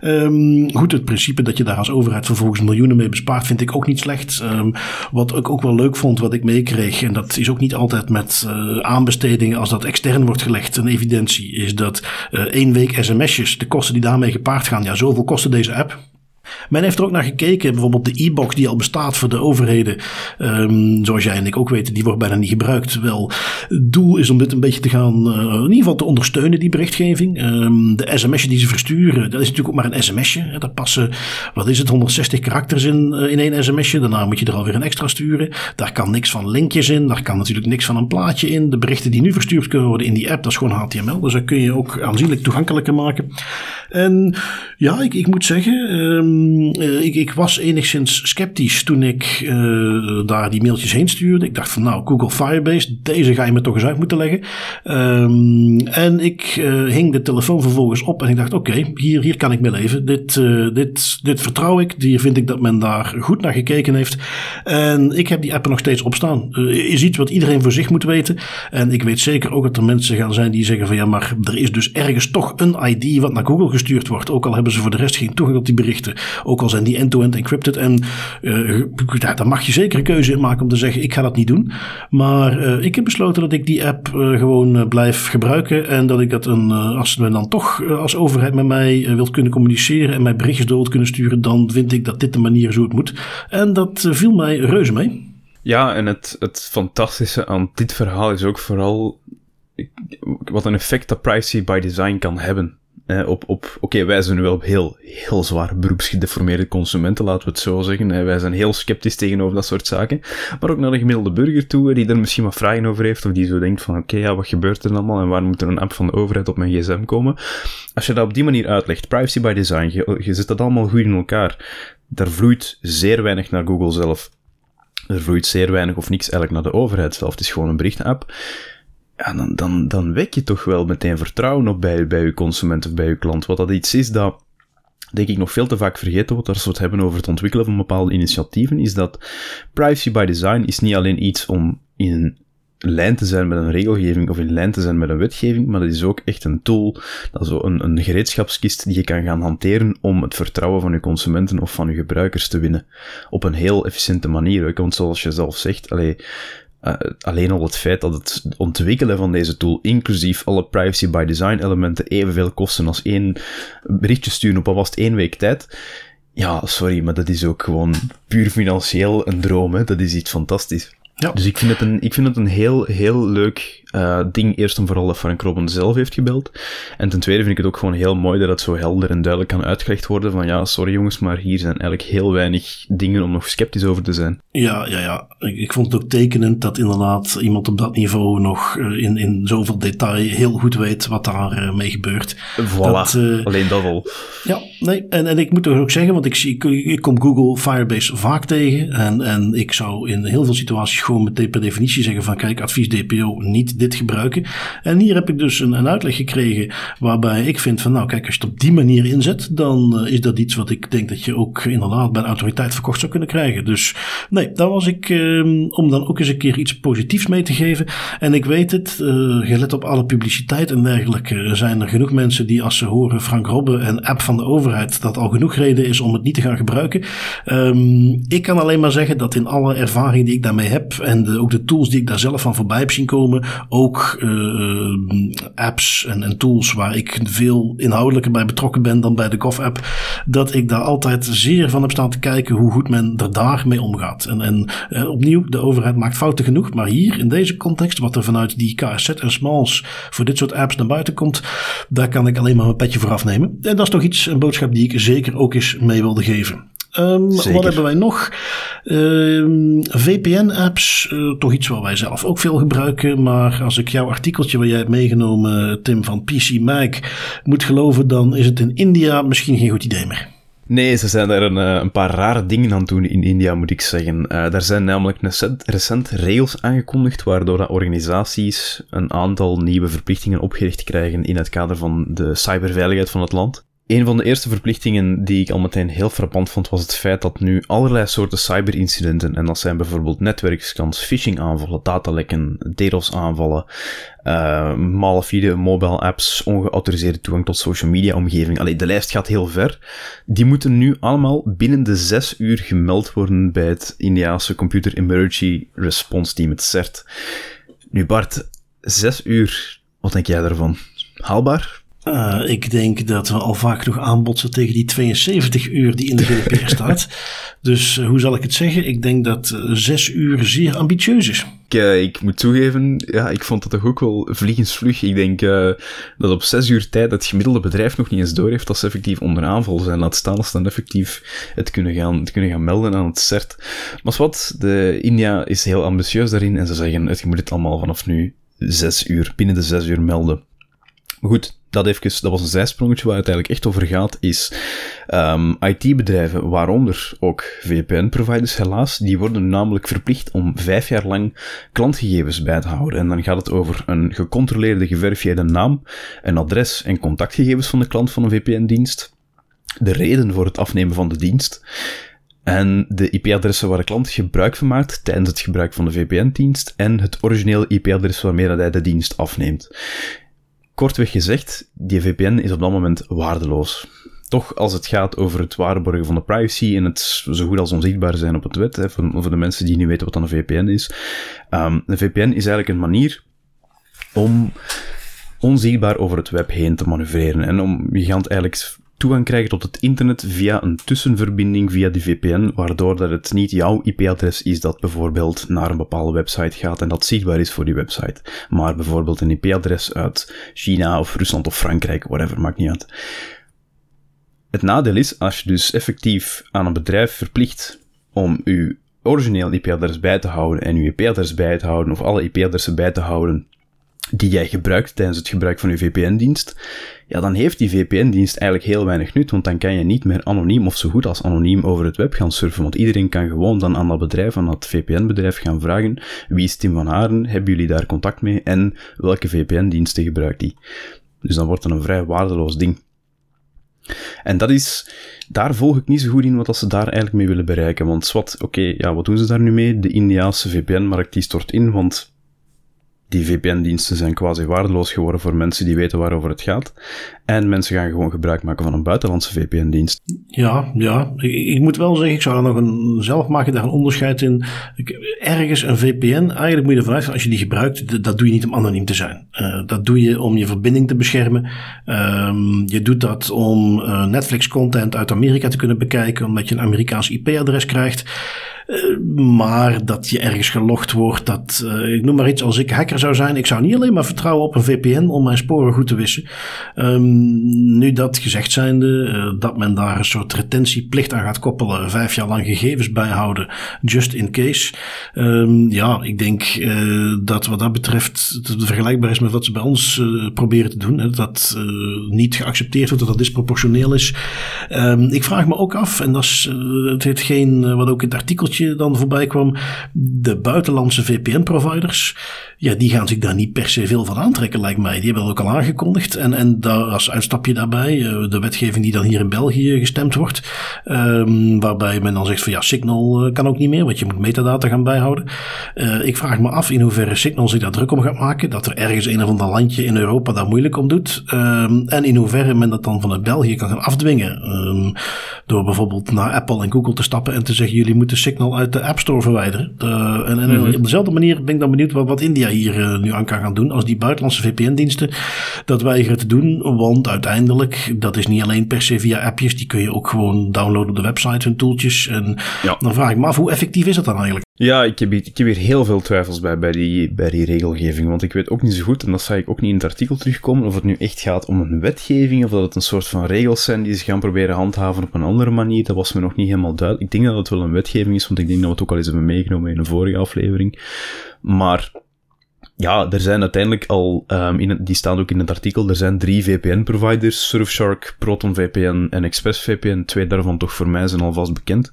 Um, goed, het principe dat je daar als overheid vervolgens miljoenen mee bespaart, vind ik ook niet slecht. Um, wat ik ook wel leuk vond, wat ik meekreeg, en dat is ook niet altijd met uh, aanbestedingen als dat extern wordt gelegd, een evidentie, is dat uh, één week sms'jes, de kosten die daarmee gepaard gaan, ja, zoveel kostte deze app. Men heeft er ook naar gekeken, bijvoorbeeld de e-box die al bestaat voor de overheden. Um, zoals jij en ik ook weten, die wordt bijna niet gebruikt. Wel, het doel is om dit een beetje te gaan, uh, in ieder geval te ondersteunen, die berichtgeving. Um, de sms'je die ze versturen, dat is natuurlijk ook maar een sms'je. Daar passen, wat is het, 160 karakters in, uh, in één sms'je. Daarna moet je er alweer een extra sturen. Daar kan niks van linkjes in, daar kan natuurlijk niks van een plaatje in. De berichten die nu verstuurd kunnen worden in die app, dat is gewoon HTML. Dus dat kun je ook aanzienlijk toegankelijker maken. En ja, ik, ik moet zeggen... Um, uh, ik, ik, was enigszins sceptisch toen ik uh, daar die mailtjes heen stuurde. Ik dacht van nou, Google Firebase, deze ga je me toch eens uit moeten leggen. Um, en ik uh, hing de telefoon vervolgens op en ik dacht oké, hier, hier kan ik mee leven. Dit, dit, dit vertrouw ik. Hier vind ik dat men daar goed naar gekeken heeft. En ik heb die app nog steeds op staan. is iets wat iedereen voor zich moet weten. En ik weet zeker ook dat er mensen gaan zijn die zeggen van ja, maar er is dus ergens toch een ID wat naar Google gestuurd wordt. Ook al hebben ze voor de rest geen toegang tot die berichten. Ook al zijn die end-to-end encrypted. En uh, daar mag je zeker een keuze in maken om te zeggen: ik ga dat niet doen. Maar uh, ik heb besloten dat ik die app gewoon blijf gebruiken. En dat ik dat een, als men dan toch als overheid met mij wilt kunnen communiceren en mij berichtjes door wilt kunnen sturen, dan vind ik dat dit de manier hoe het moet. En dat viel mij reuze mee. Ja, en het, het fantastische aan dit verhaal is ook vooral wat een effect dat privacy by design kan hebben. Eh, op, op, Oké, wij zijn wel heel, heel zwaar beroepsgedeformeerde consumenten, laten we het zo zeggen. Eh, wij zijn heel sceptisch tegenover dat soort zaken. Maar ook naar de gemiddelde burger toe, die er misschien wat vragen over heeft, of die zo denkt van, oké, ja, wat gebeurt er allemaal en waar moet er een app van de overheid op mijn gsm komen? Als je dat op die manier uitlegt, privacy by design, je, je zet dat allemaal goed in elkaar. Daar vloeit zeer weinig naar Google zelf. Er vloeit zeer weinig of niks eigenlijk naar de overheid zelf. Het is gewoon een berichtenapp ja, dan, dan, wek je toch wel meteen vertrouwen op bij, bij je consument of bij je klant. Wat dat iets is dat, denk ik, nog veel te vaak vergeten wordt als we het hebben over het ontwikkelen van bepaalde initiatieven, is dat privacy by design is niet alleen iets om in lijn te zijn met een regelgeving of in lijn te zijn met een wetgeving, maar dat is ook echt een tool, dat is een, een gereedschapskist die je kan gaan hanteren om het vertrouwen van je consumenten of van je gebruikers te winnen. Op een heel efficiënte manier. Want zoals je zelf zegt, allee, uh, alleen al het feit dat het ontwikkelen van deze tool, inclusief alle privacy by design elementen, evenveel kosten als één berichtje sturen op alvast één week tijd. Ja, sorry, maar dat is ook gewoon puur financieel een droom. Hè? Dat is iets fantastisch. Ja. Dus ik vind het een, ik vind het een heel, heel leuk uh, ding. Eerst en vooral dat Frank Robben zelf heeft gebeld. En ten tweede vind ik het ook gewoon heel mooi dat het zo helder en duidelijk kan uitgelegd worden. Van ja, sorry jongens, maar hier zijn eigenlijk heel weinig dingen om nog sceptisch over te zijn. Ja, ja, ja. Ik, ik vond het ook tekenend dat inderdaad iemand op dat niveau nog uh, in, in zoveel detail heel goed weet wat daar uh, mee gebeurt. Voilà, dat, alleen dat al. Ja, nee. En, en ik moet toch ook zeggen, want ik, zie, ik, ik kom Google Firebase vaak tegen. En, en ik zou in heel veel situaties gewoon meteen per definitie zeggen van kijk, advies DPO niet dit gebruiken. En hier heb ik dus een, een uitleg gekregen waarbij ik vind van nou kijk, als je het op die manier inzet, dan uh, is dat iets wat ik denk dat je ook inderdaad bij een autoriteit verkocht zou kunnen krijgen. Dus nee, daar was ik um, om dan ook eens een keer iets positiefs mee te geven. En ik weet het, uh, gelet op alle publiciteit en dergelijke, zijn er genoeg mensen die als ze horen Frank Robbe en app van de overheid, dat al genoeg reden is om het niet te gaan gebruiken. Um, ik kan alleen maar zeggen dat in alle ervaring die ik daarmee heb en de, ook de tools die ik daar zelf van voorbij heb zien komen, ook uh, apps en, en, tools waar ik veel inhoudelijker bij betrokken ben dan bij de Gov-app, dat ik daar altijd zeer van heb staan te kijken hoe goed men er daarmee omgaat. En, en uh, opnieuw, de overheid maakt fouten genoeg, maar hier in deze context, wat er vanuit die KSZ en Smalls voor dit soort apps naar buiten komt, daar kan ik alleen maar een petje voor afnemen. En dat is toch iets, een boodschap die ik zeker ook eens mee wilde geven. Um, wat hebben wij nog? Um, ehm, VPN-apps, uh, eh, toch iets wat wij zelf ook veel gebruiken. Maar als ik jouw artikeltje waar jij hebt meegenomen, Tim, van PC Mag, moet geloven, dan is het in India misschien geen goed idee meer. Nee, ze zijn daar een, eh, een, paar rare dingen aan het doen in India, moet ik zeggen. Uh, daar zijn namelijk recent, recent regels aangekondigd, waardoor dat organisaties een aantal nieuwe verplichtingen opgericht krijgen in het kader van de cyberveiligheid van het land. Een van de eerste verplichtingen die ik al meteen heel frappant vond, was het feit dat nu allerlei soorten cyberincidenten, en dat zijn bijvoorbeeld netwerkscans, phishing aanvallen, datalekken, DDoS aanvallen, uh, malafide mobile apps, ongeautoriseerde toegang tot social media omgeving. Allee, de lijst gaat heel ver. Die moeten nu allemaal binnen de zes uur gemeld worden bij het Indiaanse Computer Emergency Response Team, het CERT. Nu Bart, zes uur, wat denk jij daarvan? Haalbaar? Uh, ik denk dat we al vaak nog aanbotsen tegen die 72 uur die in de GDPR (laughs) staat. Dus uh, hoe zal ik het zeggen? Ik denk dat uh, 6 uur zeer ambitieus is. Ik, ik, moet toegeven, ja, ik vond dat toch ook wel vliegensvlug. Ik denk dat op 6 uur tijd het gemiddelde bedrijf nog niet eens door heeft dat ze effectief onder aanval zijn. Laat staan als ze dan effectief het kunnen gaan, het kunnen gaan melden aan het CERT. Maar wat, de India is heel ambitieus daarin en ze zeggen, het moet het allemaal vanaf nu 6 uur, binnen de 6 uur melden. Maar goed, dat, dat was een zijsprongetje waar het eigenlijk echt over gaat, is um, IT-bedrijven, waaronder ook VPN-providers helaas, die worden namelijk verplicht om vijf jaar lang klantgegevens bij te houden. En dan gaat het over een gecontroleerde, geverifieerde naam, een adres en contactgegevens van de klant van een VPN-dienst, de reden voor het afnemen van de dienst, en de IP-adressen waar de klant gebruik van maakt tijdens het gebruik van de VPN-dienst en het originele IP-adres waarmee hij de dienst afneemt. Kortweg gezegd, die VPN is op dat moment waardeloos. Toch, als het gaat over het waarborgen van de privacy en het zo goed als onzichtbaar zijn op het web, hè, voor, voor de mensen die niet weten wat een VPN is. Um, een VPN is eigenlijk een manier om onzichtbaar over het web heen te manoeuvreren. En om, je eigenlijk toegang krijgen tot het internet via een tussenverbinding via die VPN, waardoor dat het niet jouw IP-adres is dat bijvoorbeeld naar een bepaalde website gaat en dat zichtbaar is voor die website, maar bijvoorbeeld een IP-adres uit China of Rusland of Frankrijk, whatever, maakt niet uit. Het nadeel is, als je dus effectief aan een bedrijf verplicht om uw origineel IP-adres bij te houden en uw IP-adres bij te houden, of alle IP-adressen bij te houden die jij gebruikt tijdens het gebruik van je VPN-dienst, ja, dan heeft die VPN-dienst eigenlijk heel weinig nut, want dan kan je niet meer anoniem of zo goed als anoniem over het web gaan surfen, want iedereen kan gewoon dan aan dat bedrijf, aan dat VPN-bedrijf gaan vragen, wie is Tim van Haren, hebben jullie daar contact mee en welke VPN-diensten gebruikt die? Dus dan wordt het een vrij waardeloos ding. En dat is, daar volg ik niet zo goed in wat ze daar eigenlijk mee willen bereiken. Want wat, oké, ja, wat doen ze daar nu mee? De Indiaanse VPN-markt die stort in, want die VPN-diensten zijn quasi waardeloos geworden voor mensen die weten waarover het gaat. En mensen gaan gewoon gebruik maken van een buitenlandse VPN-dienst. Ja, ja. Ik, moet wel zeggen, ik zou er nog een, zelf maak je daar een onderscheid in. Ergens een VPN, eigenlijk moet je ervan uitgaan, als je die gebruikt, dat doe je niet om anoniem te zijn. Uh, dat doe je om je verbinding te beschermen. Um, je doet dat om uh, Netflix-content uit Amerika te kunnen bekijken, omdat je een Amerikaans IP-adres krijgt. Eh, maar dat je ergens gelogd wordt, dat, uh, ik noem maar iets, als ik hacker zou zijn, ik zou niet alleen maar vertrouwen op een VPN om mijn sporen goed te wissen. Um, nu dat gezegd zijnde, uh, dat men daar een soort retentieplicht aan gaat koppelen, vijf jaar lang gegevens bijhouden, just in case. Um, ja, ik denk dat wat dat betreft het vergelijkbaar is met wat ze bij ons proberen te doen. Hè, dat niet geaccepteerd wordt, dat dat disproportioneel is. Um, ik vraag me ook af, en dat is hetgeen wat ook in het artikeltje dan voorbij kwam. De buitenlandse VPN-providers, ja, die gaan zich daar niet per se veel van aantrekken, lijkt mij. Die hebben dat ook al aangekondigd. En, en daar, als uitstapje daarbij, eh, de wetgeving die dan hier in België gestemd wordt, um, waarbij men dan zegt van ja, Signal eh, kan ook niet meer, want je moet metadata gaan bijhouden. Uh, ik vraag me af in hoeverre Signal zich daar druk om gaat maken, dat er ergens een of ander landje in Europa daar moeilijk om doet. Um, en in hoeverre men dat dan vanuit België kan gaan afdwingen. Um, door bijvoorbeeld naar Apple en Google te stappen en te zeggen: jullie moeten Signal uit de App Store verwijderen. en, en mm -hmm. op dezelfde manier ben ik dan benieuwd wat, wat India hier nu aan kan gaan doen. Als die buitenlandse VPN-diensten dat weigeren te doen, want uiteindelijk, dat is niet alleen per se via appjes, die kun je ook gewoon downloaden op de website, hun tooltjes. En dan vraag ik me af, hoe effectief is dat dan eigenlijk? Ja, ik heb, ik heb hier heel veel twijfels bij, bij die, bij die regelgeving. Want ik weet ook niet zo goed, en dat zag ik ook niet in het artikel terugkomen, of het nu echt gaat om een wetgeving, of dat het een soort van regels zijn die ze gaan proberen handhaven op een andere manier. Dat was me nog niet helemaal duidelijk. Ik denk dat het wel een wetgeving is, want ik denk dat we het ook al eens hebben meegenomen in een vorige aflevering. Maar ja, er zijn uiteindelijk al, um, in die staan ook in het artikel, er zijn drie VPN-providers, Surfshark, ProtonVPN en ExpressVPN. Twee daarvan toch voor mij zijn alvast bekend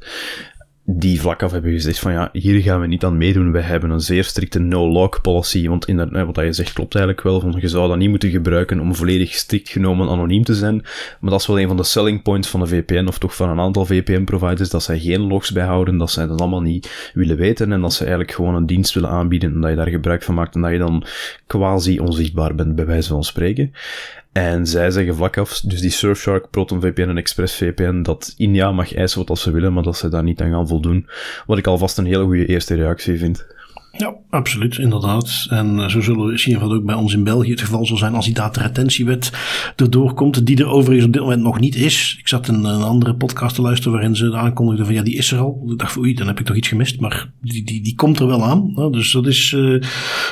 die vlak af hebben gezegd van ja, hier gaan we niet aan meedoen. We hebben een zeer strikte no-log policy. Want in wat je zegt klopt eigenlijk wel. Van, je zou dat niet moeten gebruiken om volledig strikt genomen anoniem te zijn. Maar dat is wel een van de selling points van de VPN, of toch van een aantal VPN-providers, dat zij geen logs bijhouden, dat zij dat allemaal niet willen weten en dat ze eigenlijk gewoon een dienst willen aanbieden en dat je daar gebruik van maakt en dat je dan quasi onzichtbaar bent, bij wijze van spreken. En zij zeggen vlak af, dus die Surfshark, ProtonVPN en ExpressVPN, dat India mag eisen wat ze willen, maar dat ze daar niet aan gaan voldoen. Wat ik alvast een hele goede eerste reactie vind. Ja, absoluut, inderdaad. En eh, zo zullen we zien wat ook bij ons in België het geval zal zijn als die dataretentiewet erdoor komt, die er overigens op dit moment nog niet is. Ik zat in een andere podcast te luisteren waarin ze aankondigden van ja, die is er al. Ik dacht van oei, dan heb ik toch iets gemist, maar die, die, die komt er wel aan. Dus dat is, uh,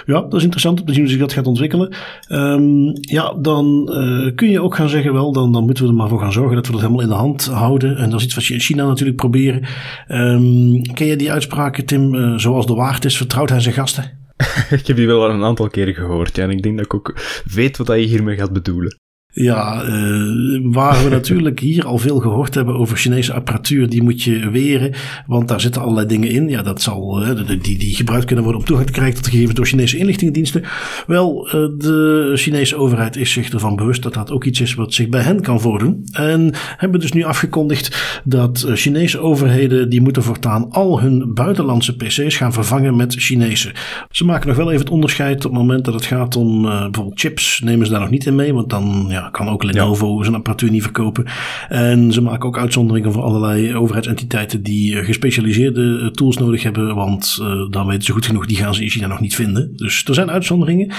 ja, dat is interessant om te zien hoe zich dat gaat ontwikkelen. Um, ja, dan uh, kun je ook gaan zeggen, wel, dan, dan moeten we er maar voor gaan zorgen dat we dat helemaal in de hand houden. En dat is iets wat je in China natuurlijk proberen. Um, ken je die uitspraken, Tim, zoals de waard is, vertrouwt zijn gasten? (laughs) ik heb die wel al een aantal keren gehoord, ja, en ik denk dat ik ook weet wat je hiermee gaat bedoelen. Ja, uh, waar we natuurlijk hier al veel gehoord hebben over Chinese apparatuur, die moet je weren, want daar zitten allerlei dingen in. Ja, dat zal, uh, die, die gebruikt kunnen worden om toegang te krijgen tot gegevens door Chinese inlichtingendiensten. Wel, uh, de Chinese overheid is zich ervan bewust dat dat ook iets is wat zich bij hen kan voordoen. En hebben dus nu afgekondigd dat Chinese overheden, die moeten voortaan al hun buitenlandse PC's gaan vervangen met Chinese. Ze maken nog wel even het onderscheid op het moment dat het gaat om bijvoorbeeld chips, nemen ze daar nog niet in mee, want dan, ja, kan ook Lenovo zijn apparatuur niet verkopen. En ze maken ook uitzonderingen voor allerlei overheidsentiteiten die eh, gespecialiseerde eh, tools nodig hebben. Want uh, dan weten ze goed genoeg, die gaan ze in China nog niet vinden. Dus er zijn uitzonderingen.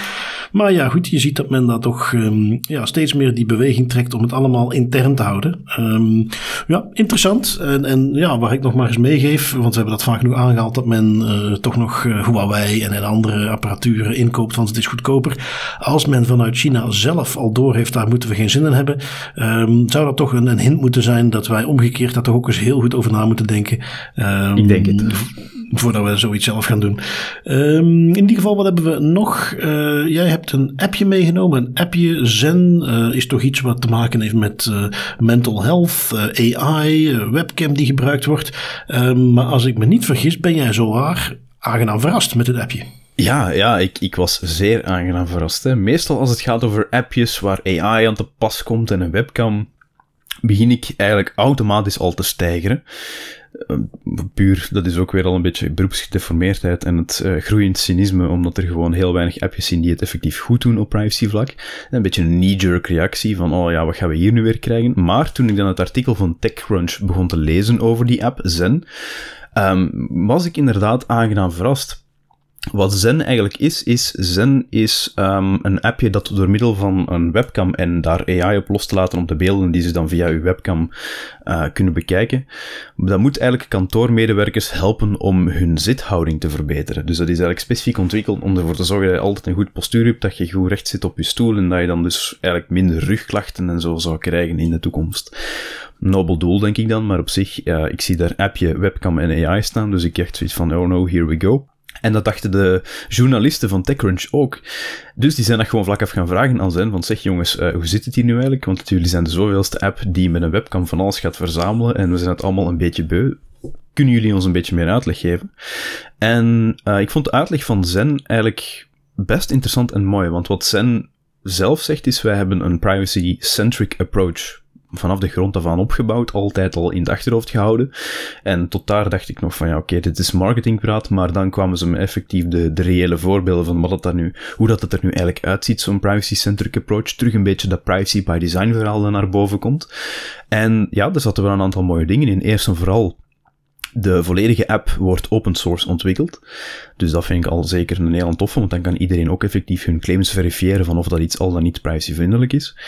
Maar ja, goed, je ziet dat men daar toch um, ja, steeds meer die beweging trekt om het allemaal intern te houden. Um, ja, interessant. En, en ja, waar ik nog maar eens meegeef, want we hebben dat vaak genoeg aangehaald, dat men uh, toch nog uh, Huawei en, en andere apparatuur inkoopt, want het is goedkoper. Als men vanuit China zelf al door heeft, daar moeten we geen zin in hebben. Um, zou dat toch een, een, hint moeten zijn dat wij omgekeerd daar toch ook eens heel goed over na moeten denken. Um, ik denk het. Voordat we zoiets zelf gaan doen. Um, in ieder geval, wat hebben we nog? Uh, jij hebt een appje meegenomen. Een appje Zen uh, is toch iets wat te maken heeft met uh, mental health, AI, webcam die gebruikt wordt. maar als ik me niet vergis, ben jij zo waar aangenaam verrast met het appje. Ja, ja ik, ik was zeer aangenaam verrast. Hè. Meestal als het gaat over appjes waar AI aan te pas komt en een webcam, begin ik eigenlijk automatisch al te stijgeren. Uh, puur, dat is ook weer al een beetje beroepsgedeformeerdheid en het uh, groeiend cynisme, omdat er gewoon heel weinig appjes zijn die het effectief goed doen op privacyvlak. Een beetje een knee-jerk reactie van, oh ja, wat gaan we hier nu weer krijgen? Maar toen ik dan het artikel van TechCrunch begon te lezen over die app, Zen, um, was ik inderdaad aangenaam verrast. Wat Zen eigenlijk is, is Zen is um, een appje dat door middel van een webcam en daar AI op los te laten om de beelden die ze dan via uw webcam uh, kunnen bekijken. Dat moet eigenlijk kantoormedewerkers helpen om hun zithouding te verbeteren. Dus dat is eigenlijk specifiek ontwikkeld om ervoor te zorgen dat je altijd een goed postuur hebt, dat je goed recht zit op je stoel en dat je dan dus eigenlijk minder rugklachten en zo zou krijgen in de toekomst. Nobel doel, denk ik dan, maar op zich, uh, ik zie daar appje, webcam en AI staan, dus ik echt zoiets van, oh no, here we go. En dat dachten de journalisten van TechCrunch ook. Dus die zijn dat gewoon vlak af gaan vragen aan zijn van zeg jongens, uh, hoe zit het hier nu eigenlijk? Want jullie zijn de zoveelste app die met een webcam van alles gaat verzamelen en we zijn het allemaal een beetje beu. Kunnen jullie ons een beetje meer uitleg geven? En uh, ik vond de uitleg van Zen eigenlijk best interessant en mooi, want wat Zen zelf zegt is wij hebben een privacy-centric approach vanaf de grond af opgebouwd, altijd al in het achterhoofd gehouden. En tot daar dacht ik nog van ja, oké, dit is marketingpraat, maar dan kwamen ze me effectief de, de reële voorbeelden van wat dat nu, hoe dat het er nu eigenlijk uitziet, zo'n privacy-centric approach. Terug een beetje dat privacy by design verhaal naar boven komt. En ja, er zaten wel een aantal mooie dingen in. Eerst en vooral De volledige app wordt open source ontwikkeld. Dus dat vind ik al zeker een heel toffe, want dan kan iedereen ook effectief hun claims verifiëren van of dat iets al dan niet privacyvriendelijk is.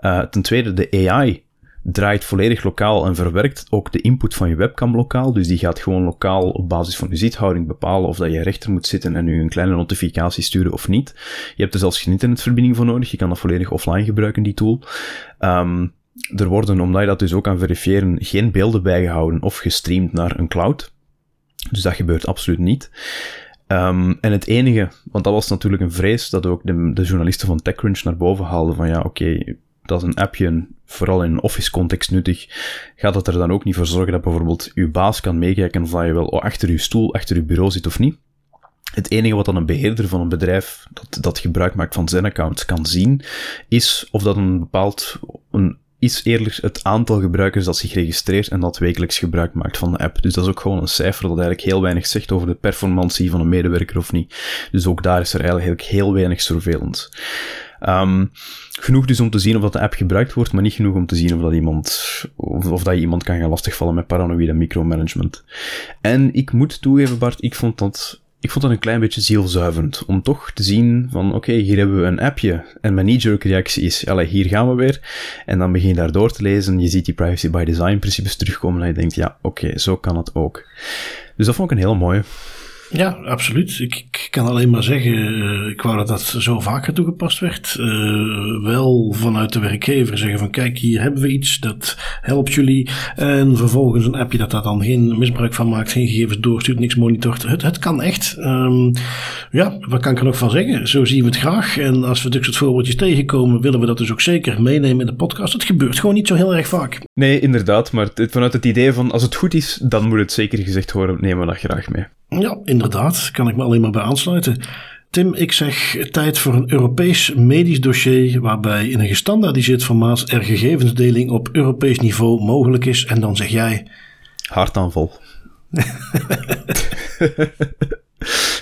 Uh, ten tweede, de AI draait volledig lokaal en verwerkt ook de input van je webcam lokaal. Dus die gaat gewoon lokaal op basis van je zithouding bepalen of dat je rechter moet zitten en u een kleine notificatie sturen of niet. Je hebt er zelfs geen internetverbinding voor nodig. Je kan dat volledig offline gebruiken, die tool. Um, er worden, omdat je dat dus ook kan verifiëren, geen beelden bijgehouden of gestreamd naar een cloud. Dus dat gebeurt absoluut niet. Um, en het enige, want dat was natuurlijk een vrees dat ook de, de journalisten van TechCrunch naar boven haalden van ja, oké, dat is een appje, vooral in een office context nuttig, gaat dat er dan ook niet voor zorgen dat bijvoorbeeld uw baas kan meekijken of je wel achter uw stoel, achter uw bureau zit of niet. Het enige wat dan een beheerder van een bedrijf dat, dat gebruik maakt van zijn account kan zien, is of dat een bepaald, een is eerlijk het aantal gebruikers dat zich registreert en dat wekelijks gebruik maakt van de app. Dus dat is ook gewoon een cijfer dat eigenlijk heel weinig zegt over de performantie van een medewerker of niet. Dus ook daar is er eigenlijk heel weinig surveillance. Um, genoeg dus om te zien of dat de app gebruikt wordt, maar niet genoeg om te zien of dat iemand, of, dat je iemand kan gaan lastigvallen met paranoïde micromanagement. En ik moet toegeven, Bart, ik vond dat ik vond dat een klein beetje zielzuiverend. Om toch te zien van, oké, hier hebben we een appje. En mijn knee-jerk reactie is, allee, hier gaan we weer. En dan begin je daar door te lezen. Je ziet die privacy by design principes terugkomen. En je denkt, ja, oké, zo kan het ook. Dus dat vond ik een heel mooie. Ja, absoluut. Ik, kan alleen maar zeggen, uh, ik wou dat dat zo vaker toegepast werd. Uh, wel vanuit de werkgever zeggen van kijk, hier hebben we iets, dat helpt jullie. En vervolgens een appje dat daar dan geen misbruik van maakt, geen gegevens doorstuurt, niks monitort. Het, het kan echt. Um, ja, wat kan ik er nog van zeggen? Zo zien we het graag. En als we dit soort voorbeeldjes tegenkomen, willen we dat dus ook zeker meenemen in de podcast. Het gebeurt gewoon niet zo heel erg vaak. Nee, inderdaad. Maar vanuit het idee van als het goed is, dan moet het zeker gezegd worden, nemen we dat graag mee. Ja, inderdaad. Kan ik me alleen maar bij aansluiten. Tim, ik zeg tijd voor een Europees medisch dossier waarbij in een gestandaardiseerd formaat er gegevensdeling op Europees niveau mogelijk is. En dan zeg jij... Hartaanval. (laughs)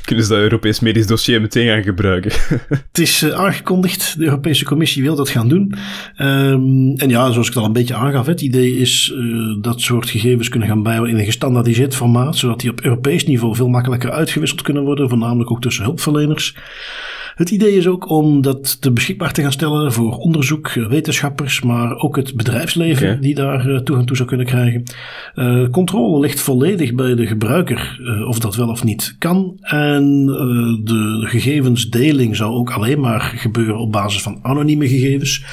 Kunnen ze dat Europees medisch dossier meteen gaan gebruiken? (laughs) het is uh, aangekondigd. De Europese Commissie wil dat gaan doen. Um, en ja, zoals ik het al een beetje aangaf, het idee is uh, dat soort gegevens kunnen gaan bijhouden in een gestandaardiseerd formaat, zodat die op Europees niveau veel makkelijker uitgewisseld kunnen worden, voornamelijk ook tussen hulpverleners. Het idee is ook om dat te beschikbaar te gaan stellen voor onderzoek, eh, wetenschappers, maar ook het bedrijfsleven okay. die daar uh, toegang toe zou kunnen krijgen. Uh, controle ligt volledig bij de gebruiker uh, of dat wel of niet kan. En de gegevensdeling zou ook alleen maar gebeuren op basis van anonieme gegevens.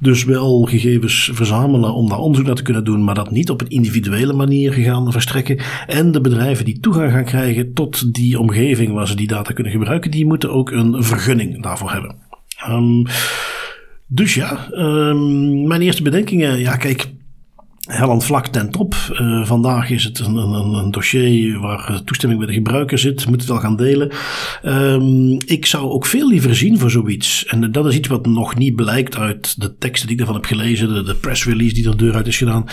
Dus wel gegevens verzamelen om daar onderzoek naar te kunnen doen, maar dat niet op een individuele manier gaan verstrekken. En de bedrijven die toegang gaan krijgen tot die omgeving waar ze die data kunnen gebruiken, die moeten ook een vergunning daarvoor hebben. Um, dus ja, um, mijn eerste bedenkingen. Ja, kijk, Helland vlak ten top. Uh, vandaag is het een, een, een, dossier waar toestemming bij de gebruiker zit. Moet het wel gaan delen. Um, ik zou ook veel liever zien voor zoiets. En dat is iets wat nog niet blijkt uit de teksten die ik ervan heb gelezen. De, press release die er deur uit is gedaan.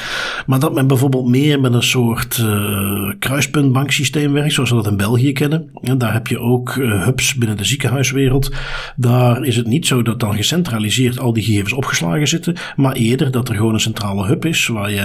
Maar dat men bijvoorbeeld meer met een soort uh, kruispuntbanksysteem werkt. Zoals we dat in België kennen. En daar heb je ook hubs binnen de ziekenhuiswereld. Daar is het niet zo dat dan gecentraliseerd al die gegevens opgeslagen zitten. Maar eerder dat er gewoon een centrale hub is waar je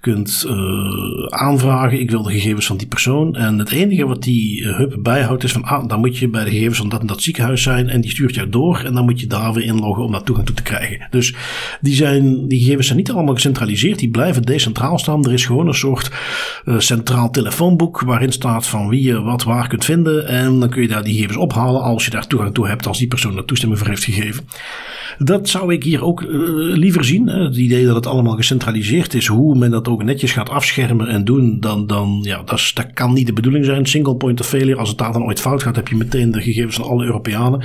kunt uh, aanvragen, ik wil de gegevens van die persoon. En het enige wat die eh, hub bijhoudt is van, ah, dan moet je bij de gegevens van dat en dat ziekenhuis zijn. En die stuurt jou door en dan moet je daar weer inloggen om daar toegang toe te krijgen. Dus die, zijn, die gegevens zijn niet allemaal gecentraliseerd, die blijven decentraal staan. Er is gewoon een soort uh, centraal telefoonboek waarin staat van wie je wat waar kunt vinden. En dan kun je daar die gegevens ophalen als je daar toegang toe hebt, als die persoon daar toestemming voor heeft gegeven. Dat zou ik hier ook liever zien. Het idee dat het allemaal gecentraliseerd is, hoe men dat ook netjes gaat afschermen en doen, dan, dan ja, dat, kan niet de bedoeling zijn. Single point of failure, als het daar dan ooit fout gaat, heb je meteen de gegevens van alle Europeanen.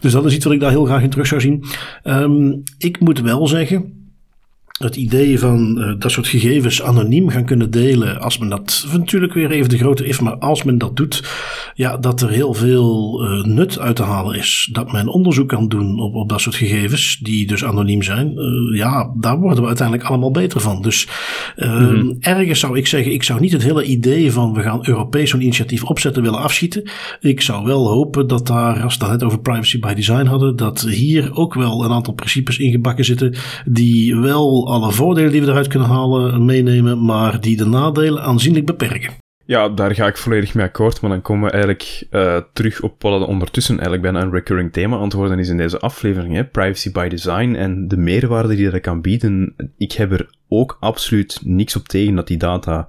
Dus dat is iets wat ik daar heel graag in terug zou zien. Um, ik moet wel zeggen het idee van uh, dat soort gegevens anoniem gaan kunnen delen, als men dat, natuurlijk weer even de grote if, maar als men dat doet, ja, dat er heel veel uh, nut uit te halen is. Dat men onderzoek kan doen op, op dat soort gegevens, die dus anoniem zijn. Uh, ja, daar worden we uiteindelijk allemaal beter van. Dus mm-hmm. ergens zou ik zeggen, ik zou niet het hele idee van we gaan Europees zo'n initiatief opzetten willen afschieten. Ik zou wel hopen dat daar, als we het net over privacy by design hadden, dat hier ook wel een aantal principes ingebakken zitten die wel alle voordelen die we eruit kunnen halen meenemen, maar die de nadelen aanzienlijk beperken. Ja, daar ga ik volledig mee akkoord, maar dan komen we eigenlijk uh, terug op wat er ondertussen eigenlijk bijna een recurring thema antwoorden is in deze aflevering, hè? privacy by design en de meerwaarde die dat kan bieden. Ik heb er ook absoluut niks op tegen dat die data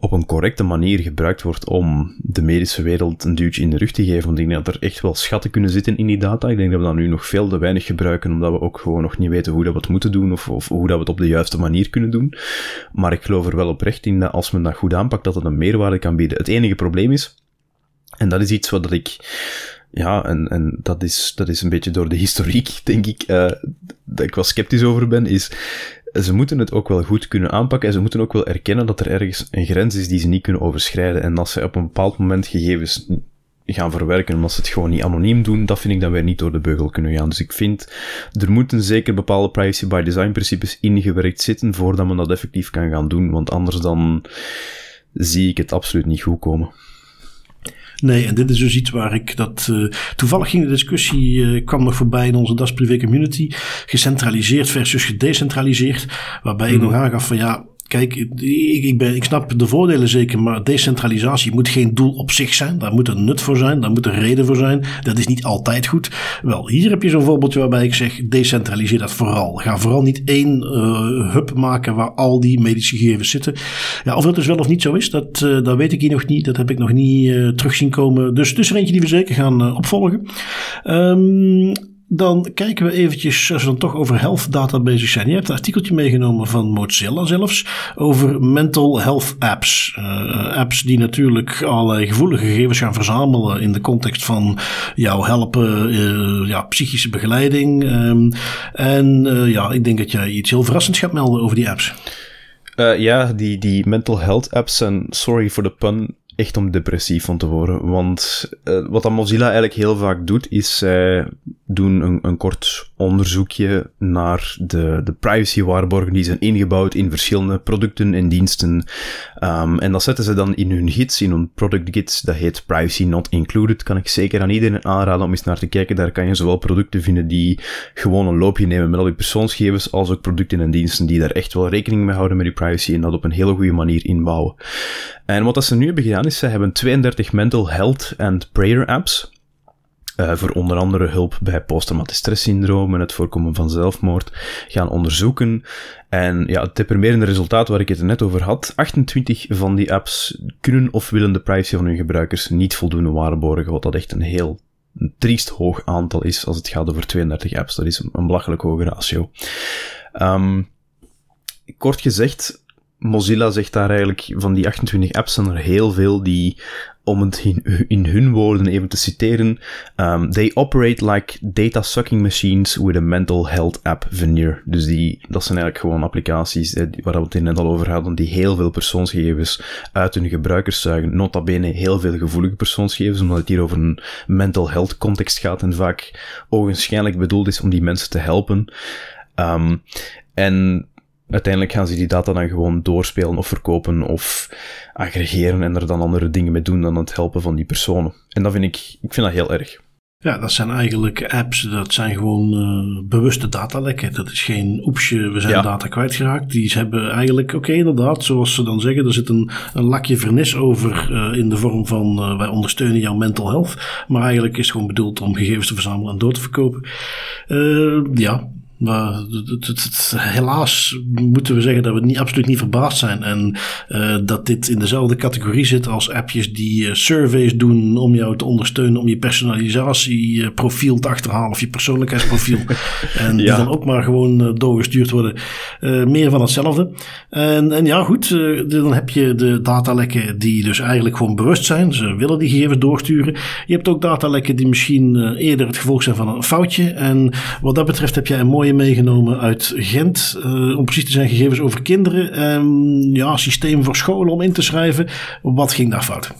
op een correcte manier gebruikt wordt om de medische wereld een duwtje in de rug te geven. Want ik denk dat er echt wel schatten kunnen zitten in die data. Ik denk dat we dat nu nog veel te weinig gebruiken, omdat we ook gewoon nog niet weten hoe dat we het moeten doen of, of hoe dat we het op de juiste manier kunnen doen. Maar ik geloof er wel oprecht in dat als men dat goed aanpakt, dat het een meerwaarde kan bieden. Het enige probleem is, en dat is iets wat ik ja, en, en dat, is, dat is een beetje door de historiek, denk ik, uh, dat ik wel sceptisch over ben, is ze moeten het ook wel goed kunnen aanpakken en ze moeten ook wel erkennen dat er ergens een grens is die ze niet kunnen overschrijden. En als ze op een bepaald moment gegevens gaan verwerken, omdat ze het gewoon niet anoniem doen, dat vind ik dat wij niet door de beugel kunnen gaan. Dus ik vind, er moeten zeker bepaalde privacy by design principes ingewerkt zitten voordat men dat effectief kan gaan doen, want anders dan zie ik het absoluut niet goed komen. Nee, en dit is dus iets waar ik dat. Uh, toevallig ging de discussie, uh, kwam nog voorbij in onze Das Privé Community. Gecentraliseerd versus gedecentraliseerd. Waarbij mm ik nog aangaf van ja, Kijk, ik, ik, ben, ik snap de voordelen zeker, maar decentralisatie moet geen doel op zich zijn. Daar moet een nut voor zijn, daar moet een reden voor zijn. Dat is niet altijd goed. Wel, hier heb je zo'n voorbeeldje waarbij ik zeg, decentraliseer dat vooral. Ga vooral niet één uh, hub maken waar al die medische gegevens zitten. Ja, of dat dus wel of niet zo is, dat, uh, dat weet ik hier nog niet. Dat heb ik nog niet uh, terug zien komen. Dus, dus er eentje die we zeker gaan opvolgen. Um, dan kijken we eventjes, als we dan toch over health databases zijn. Je hebt een artikeltje meegenomen van Mozilla zelfs over mental health apps. Uh, apps die natuurlijk allerlei gevoelige gegevens gaan verzamelen in de context van jou helpen, uh, ja, psychische begeleiding. Um, en uh, ja, ik denk dat jij iets heel verrassends gaat melden over die apps. ja, die, die mental health apps en sorry for the pun, echt om depressief van te worden. Want wat dat Mozilla eigenlijk heel vaak doet, is doen een, een kort onderzoekje naar de, de privacy waarborgen die zijn ingebouwd in verschillende producten en diensten. Um, en dat zetten ze dan in hun gids, in hun product gids. Dat heet Privacy Not Included. Kan ik zeker aan iedereen aanraden om eens naar te kijken. Daar kan je zowel producten vinden die gewoon een loopje nemen met al die persoonsgegevens, als ook producten en diensten die daar echt wel rekening mee houden met die privacy en dat op een hele goede manier inbouwen. En wat dat ze nu hebben gedaan is, ze hebben 32 mental health and prayer apps. Uh, voor onder andere hulp bij posttraumatisch stresssyndroom en het voorkomen van zelfmoord gaan onderzoeken. En ja, het deprimerende resultaat waar ik het net over had, 28 van die apps kunnen of willen de privacy van hun gebruikers niet voldoende waarborgen, wat dat echt een heel triest hoog aantal is als het gaat over 32 apps. Dat is een belachelijk hoge ratio. Um, kort gezegd, Mozilla zegt daar eigenlijk van die 28 apps zijn er heel veel die, om het in, hun woorden even te citeren, um, they operate like data sucking machines with a mental health app veneer. Dus die, dat zijn eigenlijk gewoon applicaties eh, waar we het net al over hadden, die heel veel persoonsgegevens uit hun gebruikers zuigen. Nota bene heel veel gevoelige persoonsgegevens, omdat het hier over een mental health context gaat en vaak ogenschijnlijk bedoeld is om die mensen te helpen. Um, en uiteindelijk gaan ze die data dan gewoon doorspelen of verkopen of aggregeren en er dan andere dingen mee doen dan het helpen van die personen. En dat vind ik, ik vind dat heel erg. Ja, dat zijn eigenlijk apps, dat zijn gewoon uh, bewuste datalekken. Dat is geen oepsje, we zijn ja. data kwijtgeraakt. Die hebben eigenlijk, oké okay, inderdaad, zoals ze dan zeggen, er zit een, een lakje vernis over uh, in de vorm van uh, wij ondersteunen jouw mental health. Maar eigenlijk is het gewoon bedoeld om gegevens te verzamelen en door te verkopen. ja, maar het, het, het, helaas moeten we zeggen dat we niet, absoluut niet verbaasd zijn. En uh, dat dit in dezelfde categorie zit als appjes die uh, surveys doen om jou te ondersteunen om je personalisatieprofiel te achterhalen of je persoonlijkheidsprofiel. (laughs) en die dan ook maar gewoon uh, doorgestuurd worden. meer van hetzelfde. En, en ja, goed, dan heb je de datalekken die dus eigenlijk gewoon bewust zijn. Ze willen die gegevens doorsturen. Je hebt ook datalekken die misschien eerder het gevolg zijn van een foutje. En wat dat betreft heb jij een mooie meegenomen uit Gent. Uh, om precies te zijn, gegevens over kinderen. Um, ja, systeem voor scholen om in te schrijven. Wat ging daar fout?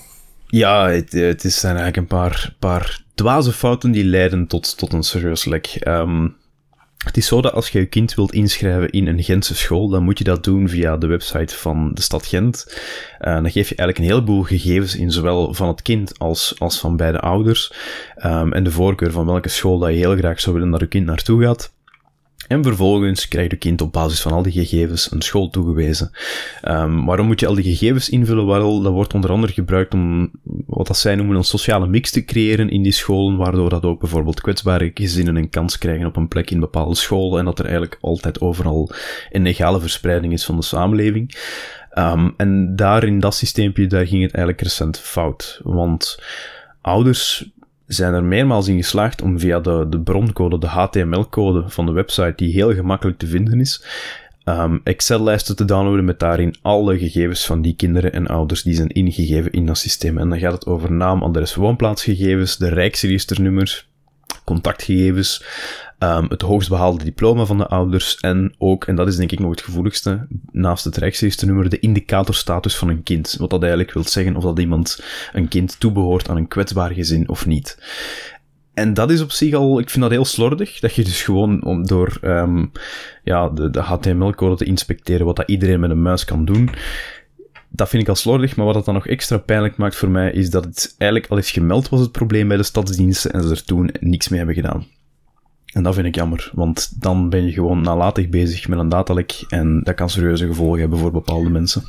Ja, het, het is zijn eigenlijk een paar, paar dwaze fouten die leiden tot, tot een serieus lek. Um, het is zo dat als je je kind wilt inschrijven in een Gentse school, dan moet je dat doen via de website van de stad Gent. Uh, dan geef je eigenlijk een heleboel gegevens in, zowel van het kind als, als van beide ouders. Um, en de voorkeur van welke school dat je heel graag zou willen dat je kind naartoe gaat. En vervolgens krijgt je kind op basis van al die gegevens een school toegewezen. Um, waarom moet je al die gegevens invullen? Wel, dat wordt onder andere gebruikt om wat dat zij noemen een sociale mix te creëren in die scholen, waardoor dat ook bijvoorbeeld kwetsbare gezinnen een kans krijgen op een plek in bepaalde scholen en dat er eigenlijk altijd overal een egale verspreiding is van de samenleving. Um, en daar in dat systeempje, daar ging het eigenlijk recent fout. Want ouders zijn er meermaals in geslaagd om via de, de broncode, de HTML-code van de website, die heel gemakkelijk te vinden is, um, Excel-lijsten te downloaden met daarin alle gegevens van die kinderen en ouders die zijn ingegeven in dat systeem. En dan gaat het over naam, adres, woonplaatsgegevens, de rijksregisternummers, contactgegevens, um, het hoogst behaalde diploma van de ouders en ook, en dat is denk ik nog het gevoeligste, naast het rijksregisternummer, de indicatorstatus van een kind. Wat dat eigenlijk wil zeggen of dat iemand, een kind, toebehoort aan een kwetsbaar gezin of niet. En dat is op zich al, ik vind dat heel slordig, dat je dus gewoon om, door um, ja, de, de HTML-code te inspecteren, wat dat iedereen met een muis kan doen, dat vind ik al slordig, maar wat het dan nog extra pijnlijk maakt voor mij, is dat het eigenlijk al eens gemeld was het probleem bij de stadsdiensten en ze er toen niks mee hebben gedaan. En dat vind ik jammer, want dan ben je gewoon nalatig bezig met een datalek en dat kan serieuze gevolgen hebben voor bepaalde mensen.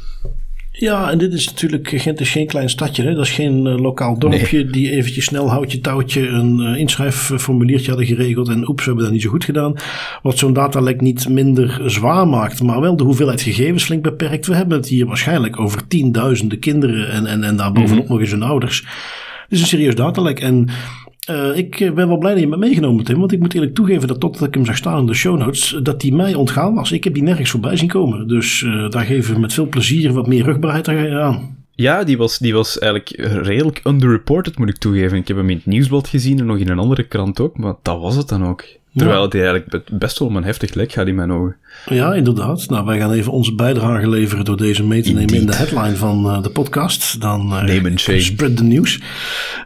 Ja, en dit is natuurlijk, Gent is geen klein stadje. Hè? Dat is geen uh, lokaal dorpje die eventjes snel houtje touwtje een uh, inschrijfformuliertje hadden geregeld. En oeps, we hebben dat niet zo goed gedaan. Wat zo'n datalek niet minder zwaar maakt, maar wel de hoeveelheid gegevens flink beperkt. We hebben het hier waarschijnlijk over tienduizenden kinderen en, en, en daarbovenop mm -hmm. nog eens hun ouders. Het is een serieus datalek en uh, ik ben wel blij dat je me meegenomen, Tim. Want ik moet eerlijk toegeven dat totdat ik hem zag staan in de show notes, dat die mij ontgaan was. Ik heb die nergens voorbij zien komen. Dus uh, daar geven we met veel plezier wat meer rugbaarheid aan. Ja, die was, die was eigenlijk redelijk underreported, moet ik toegeven. Ik heb hem in het nieuwsblad gezien en nog in een andere krant ook, maar dat was het dan ook. Terwijl het eigenlijk best wel om een heftig lek gaat in mijn ogen. Ja, inderdaad. Nou, wij gaan even onze bijdrage leveren door deze mee te nemen in de headline van uh, de podcast. Dan uh, spread the news.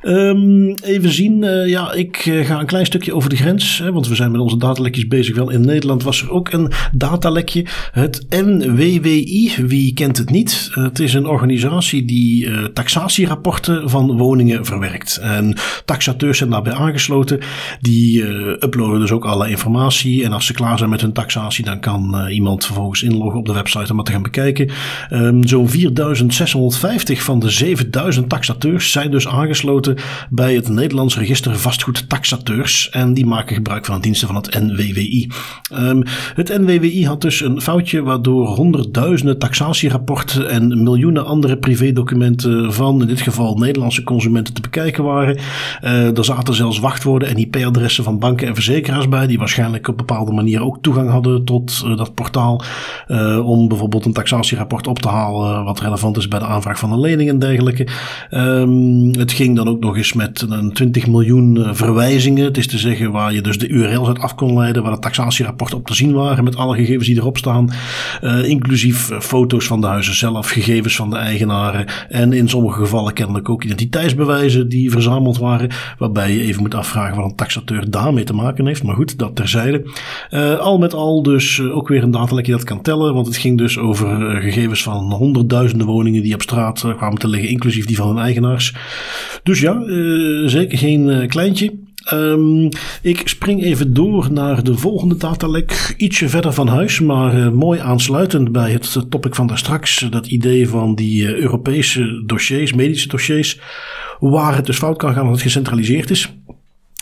Um, even zien. Uh, ja, ik ga een klein stukje over de grens. Hè, want we zijn met onze datalekjes bezig. Wel in Nederland was er ook een datalekje. Het NWWI. Wie kent het niet? het is een organisatie die taxatierapporten van woningen verwerkt. En taxateurs zijn daarbij aangesloten. Die uploaden dus ook alle informatie. En als ze klaar zijn met hun taxatie, dan kan uh, iemand vervolgens inloggen op de website om het te gaan bekijken. Um, Zo'n 4650 van de 7000 taxateurs zijn dus aangesloten bij het Nederlands Register Vastgoed Taxateurs. En die maken gebruik van de diensten van het NWWI. Um, het NWWI had dus een foutje waardoor honderdduizenden taxatierapporten en miljoenen andere privédocumenten van in dit geval Nederlandse consumenten te bekijken waren. Uh, er zaten zelfs wachtwoorden en IP-adressen van banken en verzekeraars bij, die waarschijnlijk op bepaalde manier ook toegang hadden tot uh, dat portaal. Uh, om bijvoorbeeld een taxatierapport op te halen wat relevant is bij de aanvraag van een lening en dergelijke. Um, het ging dan ook nog eens met een 20 miljoen verwijzingen. Het is te zeggen waar je dus de URL's uit af kon leiden, waar de taxatierapporten op te zien waren met alle gegevens die erop staan. inclusief foto's van de huizen zelf, gegevens van de eigenaren en in sommige gevallen kennelijk ook identiteitsbewijzen die verzameld waren. Waarbij je even moet afvragen wat een taxateur daarmee te maken heeft. Maar goed, dat terzijde. Uh, al met al dus uh, ook weer een datalekje dat kan tellen. Want het ging dus over uh, gegevens van honderdduizenden woningen die op straat kwamen te liggen. Inclusief die van hun eigenaars. Dus ja, zeker geen kleintje. Um, ik spring even door naar de volgende datalek. Ietsje verder van huis, maar mooi aansluitend bij het topic van daar straks. Dat idee van die Europese dossiers, medische dossiers. Waar het dus fout kan gaan als het gecentraliseerd is.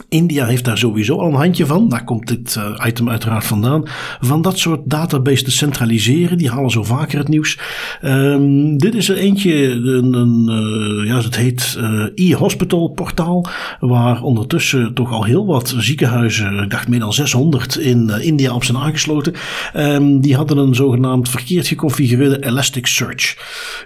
India heeft daar sowieso al een handje van. Daar komt dit uh, item uiteraard vandaan. Van dat soort database te centraliseren. Die halen zo vaker het nieuws. Um, dit is er eentje. Een, uh, ja, het heet uh, e-hospital portaal. Waar ondertussen toch al heel wat ziekenhuizen. Ik dacht meer dan 600 in India op zijn aangesloten. Um, die hadden een zogenaamd verkeerd geconfigureerde Elasticsearch.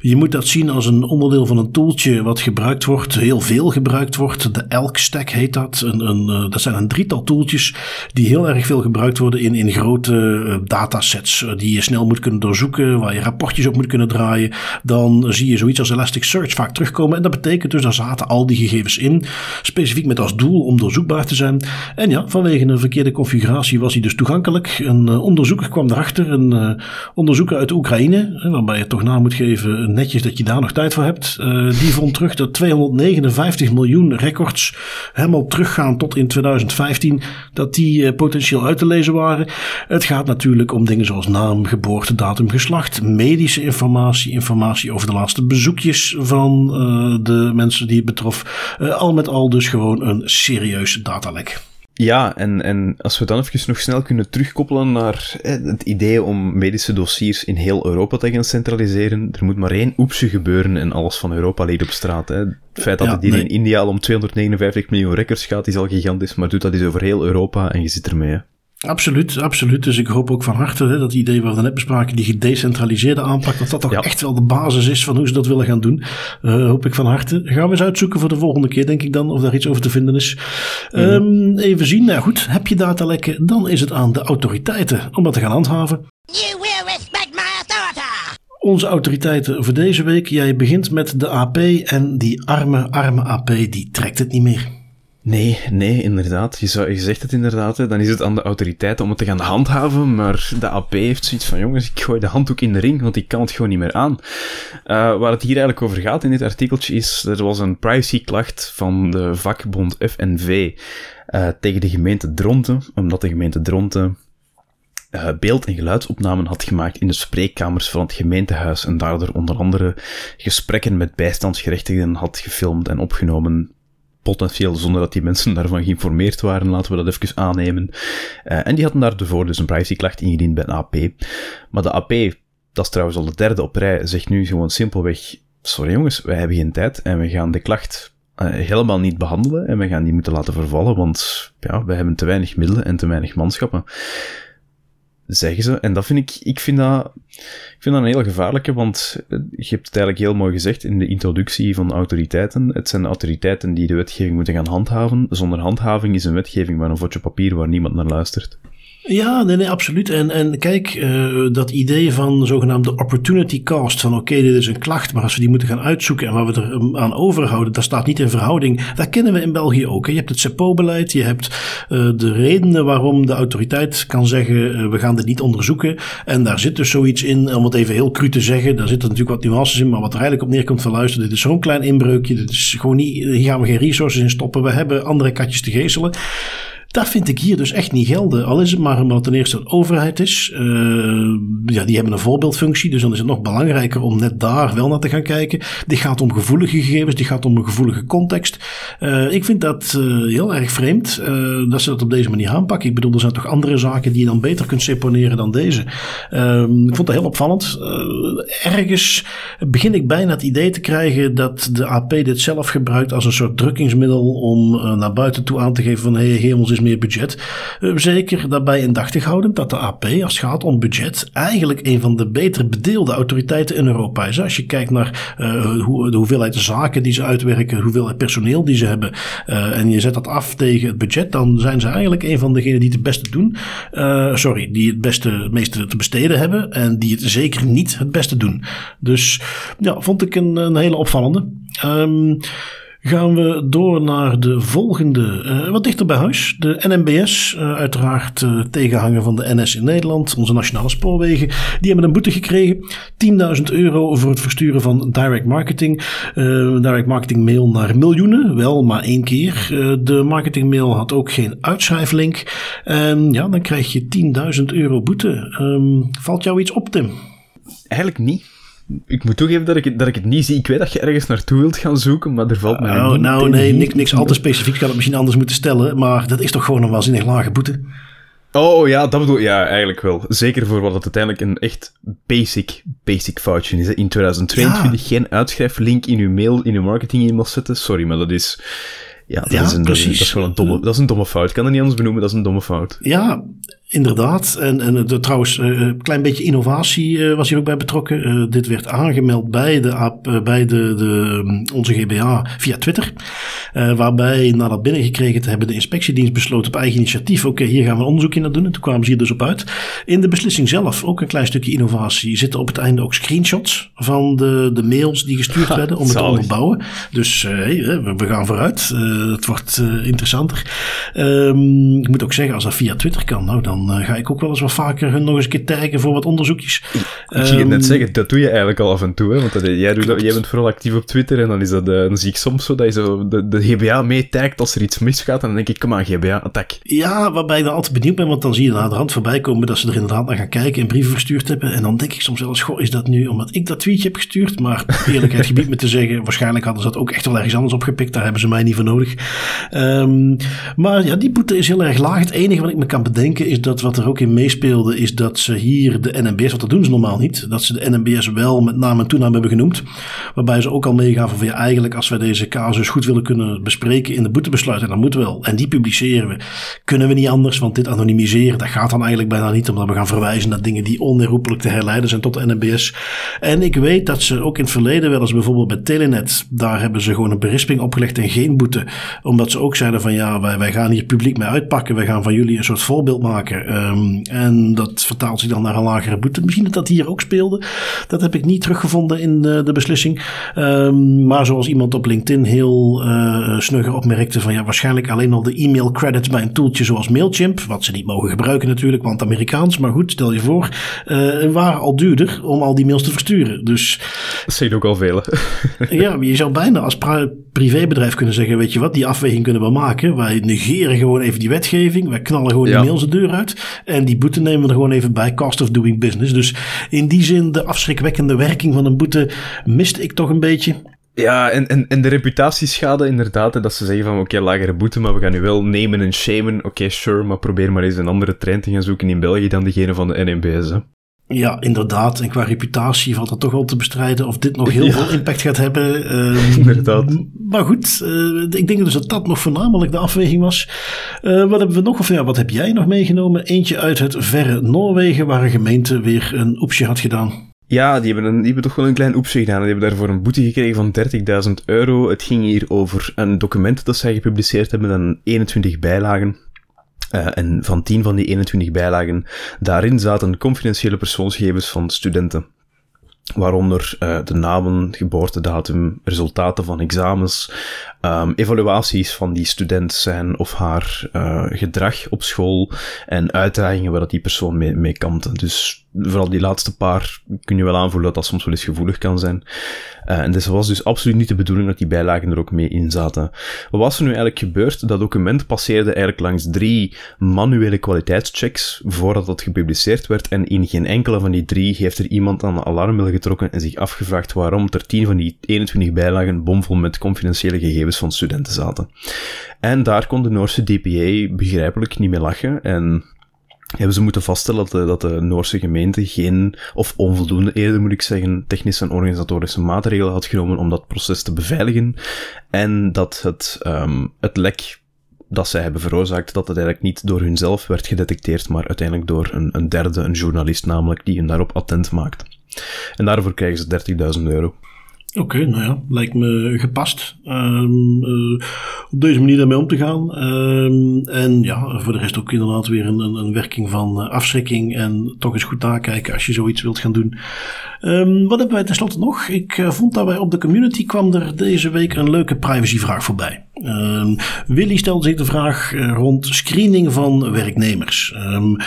Je moet dat zien als een onderdeel van een tooltje. Wat gebruikt wordt. Heel veel gebruikt wordt. De Elk Stack heet dat uh, dat zijn een drietal tooltjes die heel erg veel gebruikt worden in, in grote uh, datasets. Uh, die je snel moet kunnen doorzoeken, waar je rapportjes op moet kunnen draaien. Dan zie je zoiets als Elasticsearch vaak terugkomen. En dat betekent dus, daar zaten al die gegevens in. Specifiek met als doel om doorzoekbaar te zijn. En ja, vanwege een verkeerde configuratie was hij dus toegankelijk. Een onderzoeker kwam erachter, een onderzoeker uit Oekraïne, waarbij je toch na moet geven netjes dat je daar nog tijd voor hebt. die vond terug dat 259 miljoen records helemaal teruggaan tot in 2015, dat die potentieel uit te lezen waren. Het gaat natuurlijk om dingen zoals naam, geboortedatum, geslacht, medische informatie, informatie over de laatste bezoekjes van de mensen die het betrof. al met al dus gewoon een serieus datalek. Ja, en, en als we dan even nog snel kunnen terugkoppelen naar het idee om medische dossiers in heel Europa te gaan centraliseren. Er moet maar één oepsje gebeuren en alles van Europa ligt op straat. Hè. Het feit dat het hier in India al om 259 miljoen records gaat, is al gigantisch, maar doet dat eens over heel Europa en je zit ermee. Absoluut, absoluut. Dus ik hoop ook van harte hè, dat idee waar we net bespraken, die gedecentraliseerde aanpak, dat dat toch echt wel de basis is van hoe ze dat willen gaan doen. Uh, hoop ik van harte. Gaan we eens uitzoeken voor de volgende keer, denk ik dan, of daar iets over te vinden is. Mhm. Um, even zien. Nou goed, heb je datalekken, dan is het aan de autoriteiten om dat te gaan handhaven. You will respect my authority. Onze autoriteiten voor deze week. Jij begint met de AP en die arme, arme AP, die trekt het niet meer. Nee, nee, inderdaad. Je, zou, je zegt het inderdaad. Hè. Dan is het aan de autoriteiten om het te gaan handhaven. Maar de AP heeft zoiets van: jongens, ik gooi de handdoek in de ring, want ik kan het gewoon niet meer aan. Uh, waar het hier eigenlijk over gaat in dit artikeltje is: er was een privacyklacht van de vakbond FNV uh, tegen de gemeente Dronten, omdat de gemeente Dronten uh, beeld- en geluidsopnamen had gemaakt in de spreekkamers van het gemeentehuis en daardoor onder andere gesprekken met bijstandsgerechtigden had gefilmd en opgenomen potentieel zonder dat die mensen daarvan geïnformeerd waren, laten we dat even aannemen. Uh, en die hadden daarvoor dus een privacyklacht ingediend bij een AP. Maar de AP, dat is trouwens al de derde op rij, zegt nu gewoon simpelweg, sorry jongens, wij hebben geen tijd en we gaan de klacht uh, helemaal niet behandelen en we gaan die moeten laten vervallen, want ja, wij hebben te weinig middelen en te weinig manschappen zeggen ze. En dat vind ik, ik vind dat, ik vind dat een heel gevaarlijke, want je hebt het eigenlijk heel mooi gezegd in de introductie van autoriteiten. Het zijn autoriteiten die de wetgeving moeten gaan handhaven. Zonder handhaving is een wetgeving maar een vodje papier waar niemand naar luistert. Ja, nee, nee, absoluut. En, en kijk, uh, dat idee van zogenaamde opportunity cost, van oké, dit is een klacht, maar als we die moeten gaan uitzoeken en waar we er um, aan overhouden, dat staat niet in verhouding. Dat kennen we in België ook. Hè. Je hebt het CEPO-beleid, je hebt uh, de redenen waarom de autoriteit kan zeggen, uh, we gaan dit niet onderzoeken. En daar zit dus zoiets in, om het even heel cru te zeggen, daar zitten natuurlijk wat nuances in, maar wat er eigenlijk op neerkomt van luisteren, dit is zo'n klein inbreukje, dit is gewoon niet, hier gaan we geen resources in stoppen, we hebben andere katjes te geestelen. Dat vind ik hier dus echt niet gelden. Al is het maar omdat ten eerste overheid is. Uh, ja, die hebben een voorbeeldfunctie. Dus dan is het nog belangrijker om net daar wel naar te gaan kijken. Dit gaat om gevoelige gegevens. Dit gaat om een gevoelige context. Uh, ik vind dat uh, heel erg vreemd dat ze dat op deze manier aanpakken. Ik bedoel, er zijn toch andere zaken die je dan beter kunt seponeren dan deze. ik vond dat heel opvallend. ergens begin ik bijna het idee te krijgen dat de AP dit zelf gebruikt als een soort drukkingsmiddel om naar buiten toe aan te geven van hé, hey, ons is meer budget. Uh, zeker daarbij indachtig houden dat de AP, als het gaat om budget, eigenlijk een van de beter bedeelde autoriteiten in Europa is. Als je kijkt naar uh, hoe, de hoeveelheid zaken die ze uitwerken, hoeveelheid personeel die ze hebben, uh, en je zet dat af tegen het budget, dan zijn ze eigenlijk een van degenen die het beste doen. sorry, die het beste, meeste te besteden hebben en die het zeker niet het beste doen. Dus ja, vond ik een, een hele opvallende. Um, gaan we door naar de volgende, uh, wat dichter bij huis. De NMBS, uh, uiteraard uh, tegenhanger van de NS in Nederland, onze nationale spoorwegen. Die hebben een boete gekregen. 10.000 euro voor het versturen van direct marketing. direct marketing mail naar miljoenen, wel maar één keer. de marketing mail had ook geen uitschrijflink. En ja, dan krijg je 10.000 euro boete. Um, valt jou iets op, Tim? Eigenlijk niet ik moet toegeven dat ik, het, dat ik het niet zie. Ik weet dat je ergens naartoe wilt gaan zoeken, maar er valt mij oh, niet Nou, nee, niks, niks al te specifiek. Ik had het misschien anders moeten stellen, maar dat is toch gewoon een waanzinnig lage boete? Oh ja, dat bedoel Ja, eigenlijk wel. Zeker voor wat het uiteindelijk een echt basic, basic foutje is. In 2022 geen uitschrijflink in uw mail, in uw marketing e-mail zetten. Sorry, maar dat is... Ja, dat, is een, precies. dat is gewoon een domme, dat is een domme fout. Ik kan het niet anders benoemen, dat is een domme fout. Ja, Inderdaad, en, en de, trouwens, eh, een klein beetje innovatie uh, was hier ook bij betrokken. Dit werd aangemeld bij, de, bij de, de, um, onze GBA via Twitter. waarbij, na dat binnengekregen te hebben, de inspectiedienst besloot op eigen initiatief: oké, hier gaan we een onderzoek in naar doen. En toen kwamen ze hier dus op uit. In de beslissing zelf, ook een klein stukje innovatie, zitten op het einde ook screenshots van de, de mails die gestuurd (laughs) werden om het te onderbouwen. Dus hey, we gaan vooruit. het wordt interessanter. Um, ik moet ook zeggen, als dat via Twitter kan, nou dan dan ga ik ook wel eens wat vaker hun nog eens een keer taggen voor wat onderzoekjes. Ik zie het net zeggen, dat doe je eigenlijk al af en toe. Hè? Want jij, doet dat, jij bent vooral actief op Twitter en dan, is dat, dan zie ik soms zo dat je zo de, de GBA meetagt als er iets misgaat. En dan denk ik, kom aan GBA, attack. Ja, waarbij ik dan altijd benieuwd ben, want dan zie je naar de hand voorbij komen dat ze er inderdaad naar gaan kijken en brieven verstuurd hebben. En dan denk ik soms wel eens, goh, is dat nu omdat ik dat tweetje heb gestuurd? Maar eerlijkheid (laughs) gebied me te zeggen, waarschijnlijk hadden ze dat ook echt wel ergens anders opgepikt. Daar hebben ze mij niet voor nodig. Um, maar ja, die boete is heel erg laag. Het enige wat ik me kan bedenken is dat wat er ook in meespeelde, is dat ze hier de NMBS, wat dat doen ze normaal niet, dat ze de NMBS wel met naam en toenaam hebben genoemd. Waarbij ze ook al meegaven van ja, eigenlijk als wij deze casus goed willen kunnen bespreken in de boetebesluit, en dat moet wel, en die publiceren we, kunnen we niet anders, want dit anonimiseren, dat gaat dan eigenlijk bijna niet, omdat we gaan verwijzen naar dingen die onherroepelijk te herleiden zijn tot de NMBS. En ik weet dat ze ook in het verleden wel eens bijvoorbeeld bij Telenet, daar hebben ze gewoon een berisping opgelegd en geen boete, omdat ze ook zeiden van ja, wij, wij gaan hier publiek mee uitpakken, wij gaan van jullie een soort voorbeeld maken. Um, en dat vertaalt zich dan naar een lagere boete. Misschien dat dat hier ook speelde, dat heb ik niet teruggevonden in de, de beslissing. Um, maar zoals iemand op LinkedIn heel uh, snugger opmerkte van ja, waarschijnlijk alleen al de e-mail credits bij een toeltje zoals Mailchimp, wat ze niet mogen gebruiken natuurlijk, want Amerikaans, maar goed, stel je voor, uh, waren al duurder om al die mails te versturen. Dus dat zijn ook al vele. (laughs) ja, je zou bijna als privébedrijf kunnen zeggen, weet je wat, die afweging kunnen we maken. Wij negeren gewoon even die wetgeving, wij knallen gewoon ja. die mails de deur uit en die boete nemen we er gewoon even bij, cost of doing business. Dus in die zin, de afschrikwekkende werking van een boete miste ik toch een beetje. Ja, en, en, en de reputatieschade inderdaad, dat ze zeggen van oké, lagere boete, maar we gaan nu wel nemen en shamen. Oké, sure, maar probeer maar eens een andere trein te gaan zoeken in België dan diegene van de NMBS. Hè. Ja, inderdaad. En qua reputatie valt dat toch wel te bestrijden of dit nog heel veel impact gaat hebben. Um, (laughs) inderdaad. Maar goed, uh, ik denk dus dat dat nog voornamelijk de afweging was. Uh, wat hebben we nog? Of ja, wat heb jij nog meegenomen? Eentje uit het verre Noorwegen, waar een gemeente weer een oepsje had gedaan. Ja, die hebben, een, die hebben toch wel een klein oepsje gedaan. Die hebben daarvoor een boete gekregen van 30.000 euro. Het ging hier over een document dat zij gepubliceerd hebben, dan 21 bijlagen. Uh, en van 10 van die 21 bijlagen, daarin zaten confidentiële persoonsgegevens van studenten. Waaronder uh, de namen, geboortedatum, resultaten van examens, um, evaluaties van die student zijn of haar uh, gedrag op school en uitdagingen waar dat die persoon mee, mee. Dus vooral die laatste paar kun je wel aanvoelen dat dat soms wel eens gevoelig kan zijn. Uh, en dus was dus absoluut niet de bedoeling dat die bijlagen er ook mee in zaten. Wat was er nu eigenlijk gebeurd? Dat document passeerde eigenlijk langs drie manuele kwaliteitschecks voordat dat gepubliceerd werd. En in geen enkele van die drie heeft er iemand aan de alarmbel getrokken en zich afgevraagd waarom er 10 van die 21 bijlagen bomvol met confidentiële gegevens van studenten zaten. En daar kon de Noorse DPA begrijpelijk niet mee lachen en hebben ze moeten vaststellen dat de, dat de Noorse gemeente geen, of onvoldoende eerder moet ik zeggen, technische en organisatorische maatregelen had genomen om dat proces te beveiligen. En dat het, um, het lek dat zij hebben veroorzaakt, dat het eigenlijk niet door hunzelf werd gedetecteerd, maar uiteindelijk door een, een derde, een journalist namelijk, die hen daarop attent maakt. En daarvoor krijgen ze 30.000 euro. Oké, nou ja, lijkt me gepast. Um, op deze manier daarmee om te gaan. Um, en ja, voor de rest ook inderdaad weer een, een, werking van uh, afschrikking. En toch eens goed nakijken als je zoiets wilt gaan doen. Um, wat hebben wij tenslotte nog? Ik uh, vond dat wij op de community kwam er deze week een leuke privacyvraag voorbij. Um, Willy stelde zich de vraag uh, rond screening van werknemers. Um,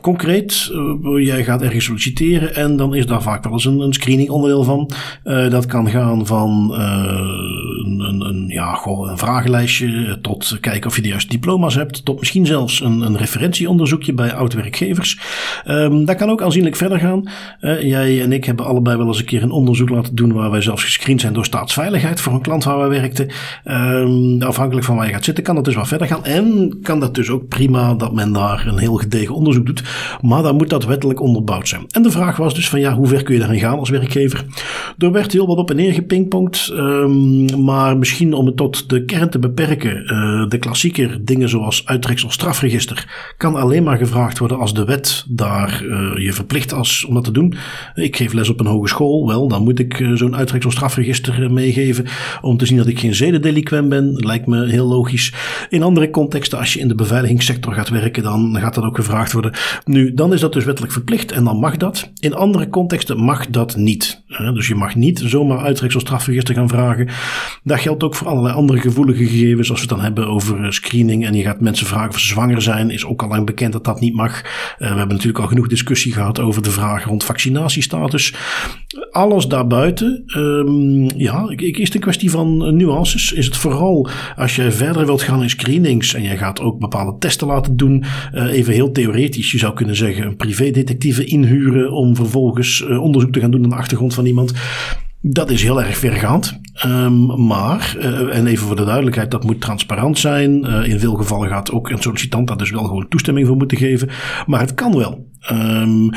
concreet, uh, jij gaat ergens solliciteren en dan is daar vaak wel eens een, een screening onderdeel van. Dat kan gaan van een, een, ja, goh, een vragenlijstje tot kijken of je de juiste diploma's hebt, tot misschien zelfs een, een referentieonderzoekje bij oud-werkgevers. dat kan ook aanzienlijk verder gaan. jij ik hebben allebei wel eens een keer een onderzoek laten doen waar wij zelfs gescreend zijn door staatsveiligheid voor een klant waar wij werkten. Um, afhankelijk van waar je gaat zitten, kan dat dus wel verder gaan. En kan dat dus ook prima dat men daar een heel gedegen onderzoek doet. Maar dan moet dat wettelijk onderbouwd zijn. En de vraag was dus van ja, hoe ver kun je daarin gaan als werkgever? Er werd heel wat op en neer gepingpongd. Um, maar misschien om het tot de kern te beperken. Uh, de klassieker dingen zoals uittreksel strafregister kan alleen maar gevraagd worden als de wet daar uh, je verplicht als om dat te doen. Ik geef les op een hogeschool. Wel, dan moet ik uh, zo'n uittreksel strafregister meegeven om te zien dat ik geen zedendeliquent ben. Lijkt me heel logisch. In andere contexten, als je in de beveiligingssector gaat werken, dan gaat dat ook gevraagd worden. Nu, dan is dat dus wettelijk verplicht en dan mag dat. In andere contexten mag dat niet. Dus je mag niet zomaar uittreksel strafregister gaan vragen. Dat geldt ook voor allerlei andere gevoelige gegevens. Als we het dan hebben over screening en je gaat mensen vragen of ze zwanger zijn, is ook al lang bekend dat dat niet mag. we hebben natuurlijk al genoeg discussie gehad over de vraag rond vaccinatiestatus. Alles daarbuiten, um, ja, is het een kwestie van nuances. Is het vooral als je verder wilt gaan in screenings en je gaat ook bepaalde testen laten doen, even heel theoretisch, je zou kunnen zeggen een privédetectieve inhuren om vervolgens onderzoek te gaan doen aan de achtergrond van iemand. Dat is heel erg vergaand. Um, maar, en even voor de duidelijkheid, dat moet transparant zijn. In veel gevallen gaat ook een sollicitant daar dus wel gewoon toestemming voor moeten geven. Maar het kan wel. Um,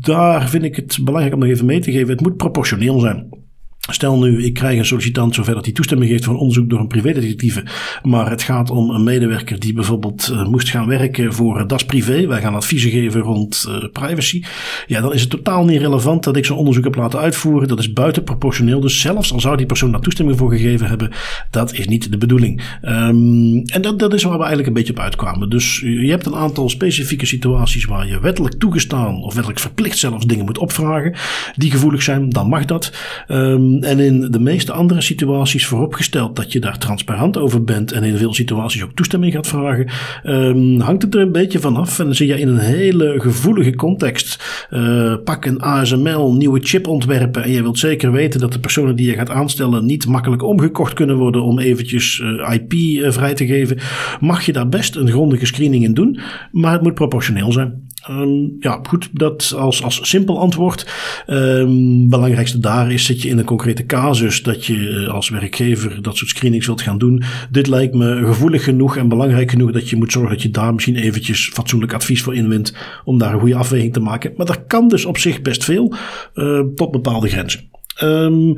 daar vind ik het belangrijk om nog even mee te geven. Het moet proportioneel zijn. Stel nu, ik krijg een sollicitant zover dat hij toestemming geeft voor een onderzoek door een privédetectieve. Maar het gaat om een medewerker die bijvoorbeeld uh, moest gaan werken voor Das Privé. Wij gaan adviezen geven rond uh, privacy. Ja, dan is het totaal niet relevant dat ik zo'n onderzoek heb laten uitvoeren. Dat is buitenproportioneel. Dus zelfs al zou die persoon daar toestemming voor gegeven hebben, dat is niet de bedoeling. Um, en dat, dat is waar we eigenlijk een beetje op uitkwamen. Dus je hebt een aantal specifieke situaties waar je wettelijk toegestaan of wettelijk verplicht zelfs dingen moet opvragen. Die gevoelig zijn, dan mag dat. Um, en in de meeste andere situaties vooropgesteld dat je daar transparant over bent en in veel situaties ook toestemming gaat vragen, um, hangt het er een beetje vanaf. En dan zie je in een hele gevoelige context, uh, pak een ASML, nieuwe chip ontwerpen en je wilt zeker weten dat de personen die je gaat aanstellen niet makkelijk omgekocht kunnen worden om eventjes uh, IP uh, vrij te geven, mag je daar best een grondige screening in doen, maar het moet proportioneel zijn. Um, ja, goed, dat als, als simpel antwoord. Um, belangrijkste daar is, zit je in een concrete casus dat je eh, als werkgever dat soort screenings wilt gaan doen. Dit lijkt me gevoelig genoeg en belangrijk genoeg dat je moet zorgen dat je daar misschien eventjes fatsoenlijk advies voor inwint om daar een goede afweging te maken. Maar dat kan dus op zich best veel, uh, tot bepaalde grenzen. Um,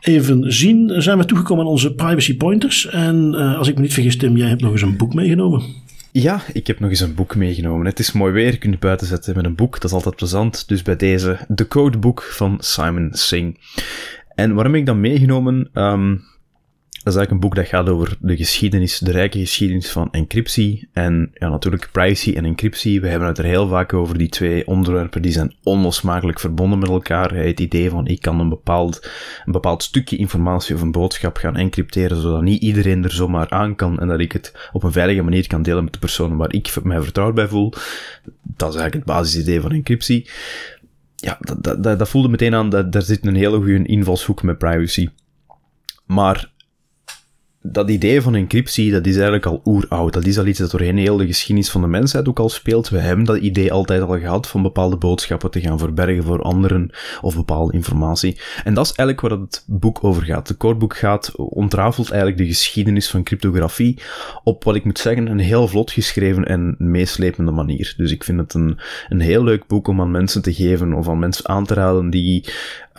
even zien, zijn we toegekomen aan onze privacy pointers. En uh, als ik me niet vergis, Tim, jij hebt nog eens een boek meegenomen. Ja, ik heb nog eens een boek meegenomen. Het is mooi weer, je kunt het buiten zetten met een boek, dat is altijd plezant. Dus bij deze, The Codebook van Simon Singh. En waarom heb ik dat meegenomen? Um, dat is eigenlijk een boek dat gaat over de geschiedenis, de rijke geschiedenis van encryptie. En ja, natuurlijk privacy en encryptie. We hebben het er heel vaak over, die twee onderwerpen, die zijn onlosmakelijk verbonden met elkaar. Het idee van, ik kan een bepaald, een bepaald stukje informatie of een boodschap gaan encrypteren, zodat niet iedereen er zomaar aan kan en dat ik het op een veilige manier kan delen met de personen waar ik mij vertrouwd bij voel. Dat is eigenlijk het basisidee van encryptie. Ja, dat, dat, dat voelde meteen aan, dat daar zit een hele goede invalshoek met privacy. Maar dat idee van encryptie, dat is eigenlijk al oeroud. Dat is al iets dat doorheen heel de geschiedenis van de mensheid ook al speelt. We hebben dat idee altijd al gehad van bepaalde boodschappen te gaan verbergen voor anderen of bepaalde informatie. En dat is eigenlijk waar het boek over gaat. De coreboek gaat, ontrafelt eigenlijk de geschiedenis van cryptografie op wat ik moet zeggen een heel vlot geschreven en meeslepende manier. Dus ik vind het een, een heel leuk boek om aan mensen te geven of aan mensen aan te raden die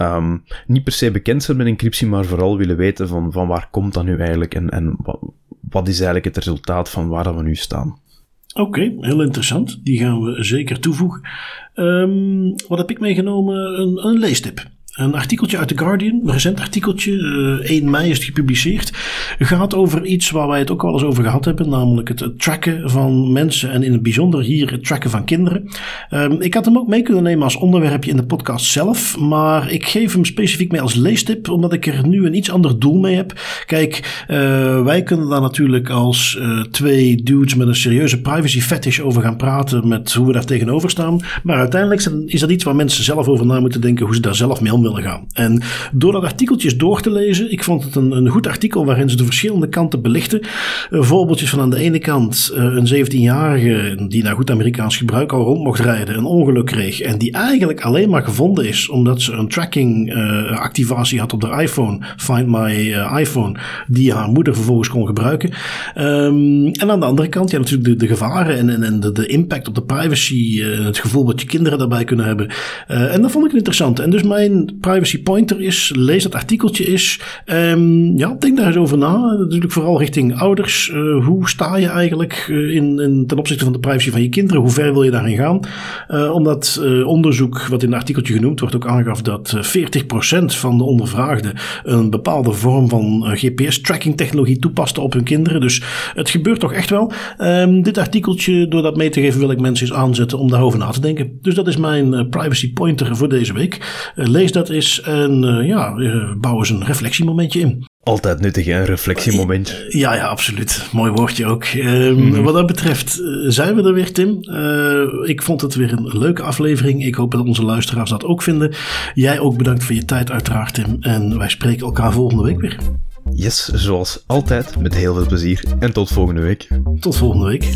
um, niet per se bekend zijn met encryptie, maar vooral willen weten van, van waar komt dat nu eigenlijk en, en wat, is eigenlijk het resultaat van waar we nu staan. Oké, heel interessant. Die gaan we zeker toevoegen. Um, wat heb ik meegenomen? Een, een leestip. Een artikeltje uit The Guardian, een recent artikeltje, uh, eh, 1 mei is het gepubliceerd. Gaat over iets waar wij het ook al eens over gehad hebben, namelijk het, tracken van mensen en in het bijzonder hier het tracken van kinderen. Um, ik had hem ook mee kunnen nemen als onderwerpje in de podcast zelf, maar ik geef hem specifiek mee als leestip, omdat ik er nu een iets ander doel mee heb. Kijk, uh, wij kunnen daar natuurlijk als uh, twee dudes met een serieuze privacy fetish over gaan praten met hoe we daar tegenover staan. Maar uiteindelijk is dat iets waar mensen zelf over na moeten denken, hoe ze daar zelf mee om willen gaan. En door dat artikeltjes door te lezen, ik vond het een, een goed artikel waarin ze de verschillende kanten belichten. Uh, voorbeeldjes van aan de ene kant uh, een 17-jarige die naar goed Amerikaans gebruik al rond mocht rijden, een ongeluk kreeg en die eigenlijk alleen maar gevonden is omdat ze een tracking uh, activatie had op de iPhone, Find My iPhone, die haar moeder vervolgens kon gebruiken. Um, en aan de andere kant, ja natuurlijk de, de gevaren en, en, en de, de, impact op de privacy, het gevoel dat je kinderen daarbij kunnen hebben. en dat vond ik interessant. En dus mijn privacy pointer is, lees dat artikeltje is. Um, ja, denk daar eens over na. Natuurlijk vooral richting ouders. Uh, hoe sta je eigenlijk uh, in, in, ten opzichte van de privacy van je kinderen? Hoe ver wil je daarin gaan? Uh, omdat onderzoek, wat in het artikeltje genoemd wordt, ook aangaf dat 40% van de ondervraagden een bepaalde vorm van GPS-tracking technologie toepaste op hun kinderen. Dus het gebeurt toch echt wel. Um, dit artikeltje, door dat mee te geven, wil ik mensen eens aanzetten om daarover na te denken. Dus dat is mijn privacy pointer voor deze week. lees dat is. En uh, ja, bouw eens een reflectiemomentje in. Altijd nuttig, een reflectiemoment. Ja, ja, absoluut. Mooi woordje ook. Ehm, wat dat betreft eh, zijn we er weer, Tim. Eh, ik vond het weer een leuke aflevering. Ik hoop dat onze luisteraars dat ook vinden. Jij ook bedankt voor je tijd, uiteraard, Tim. En wij spreken elkaar volgende week weer. Yes, zoals altijd, met heel veel plezier. En tot volgende week. Tot volgende week.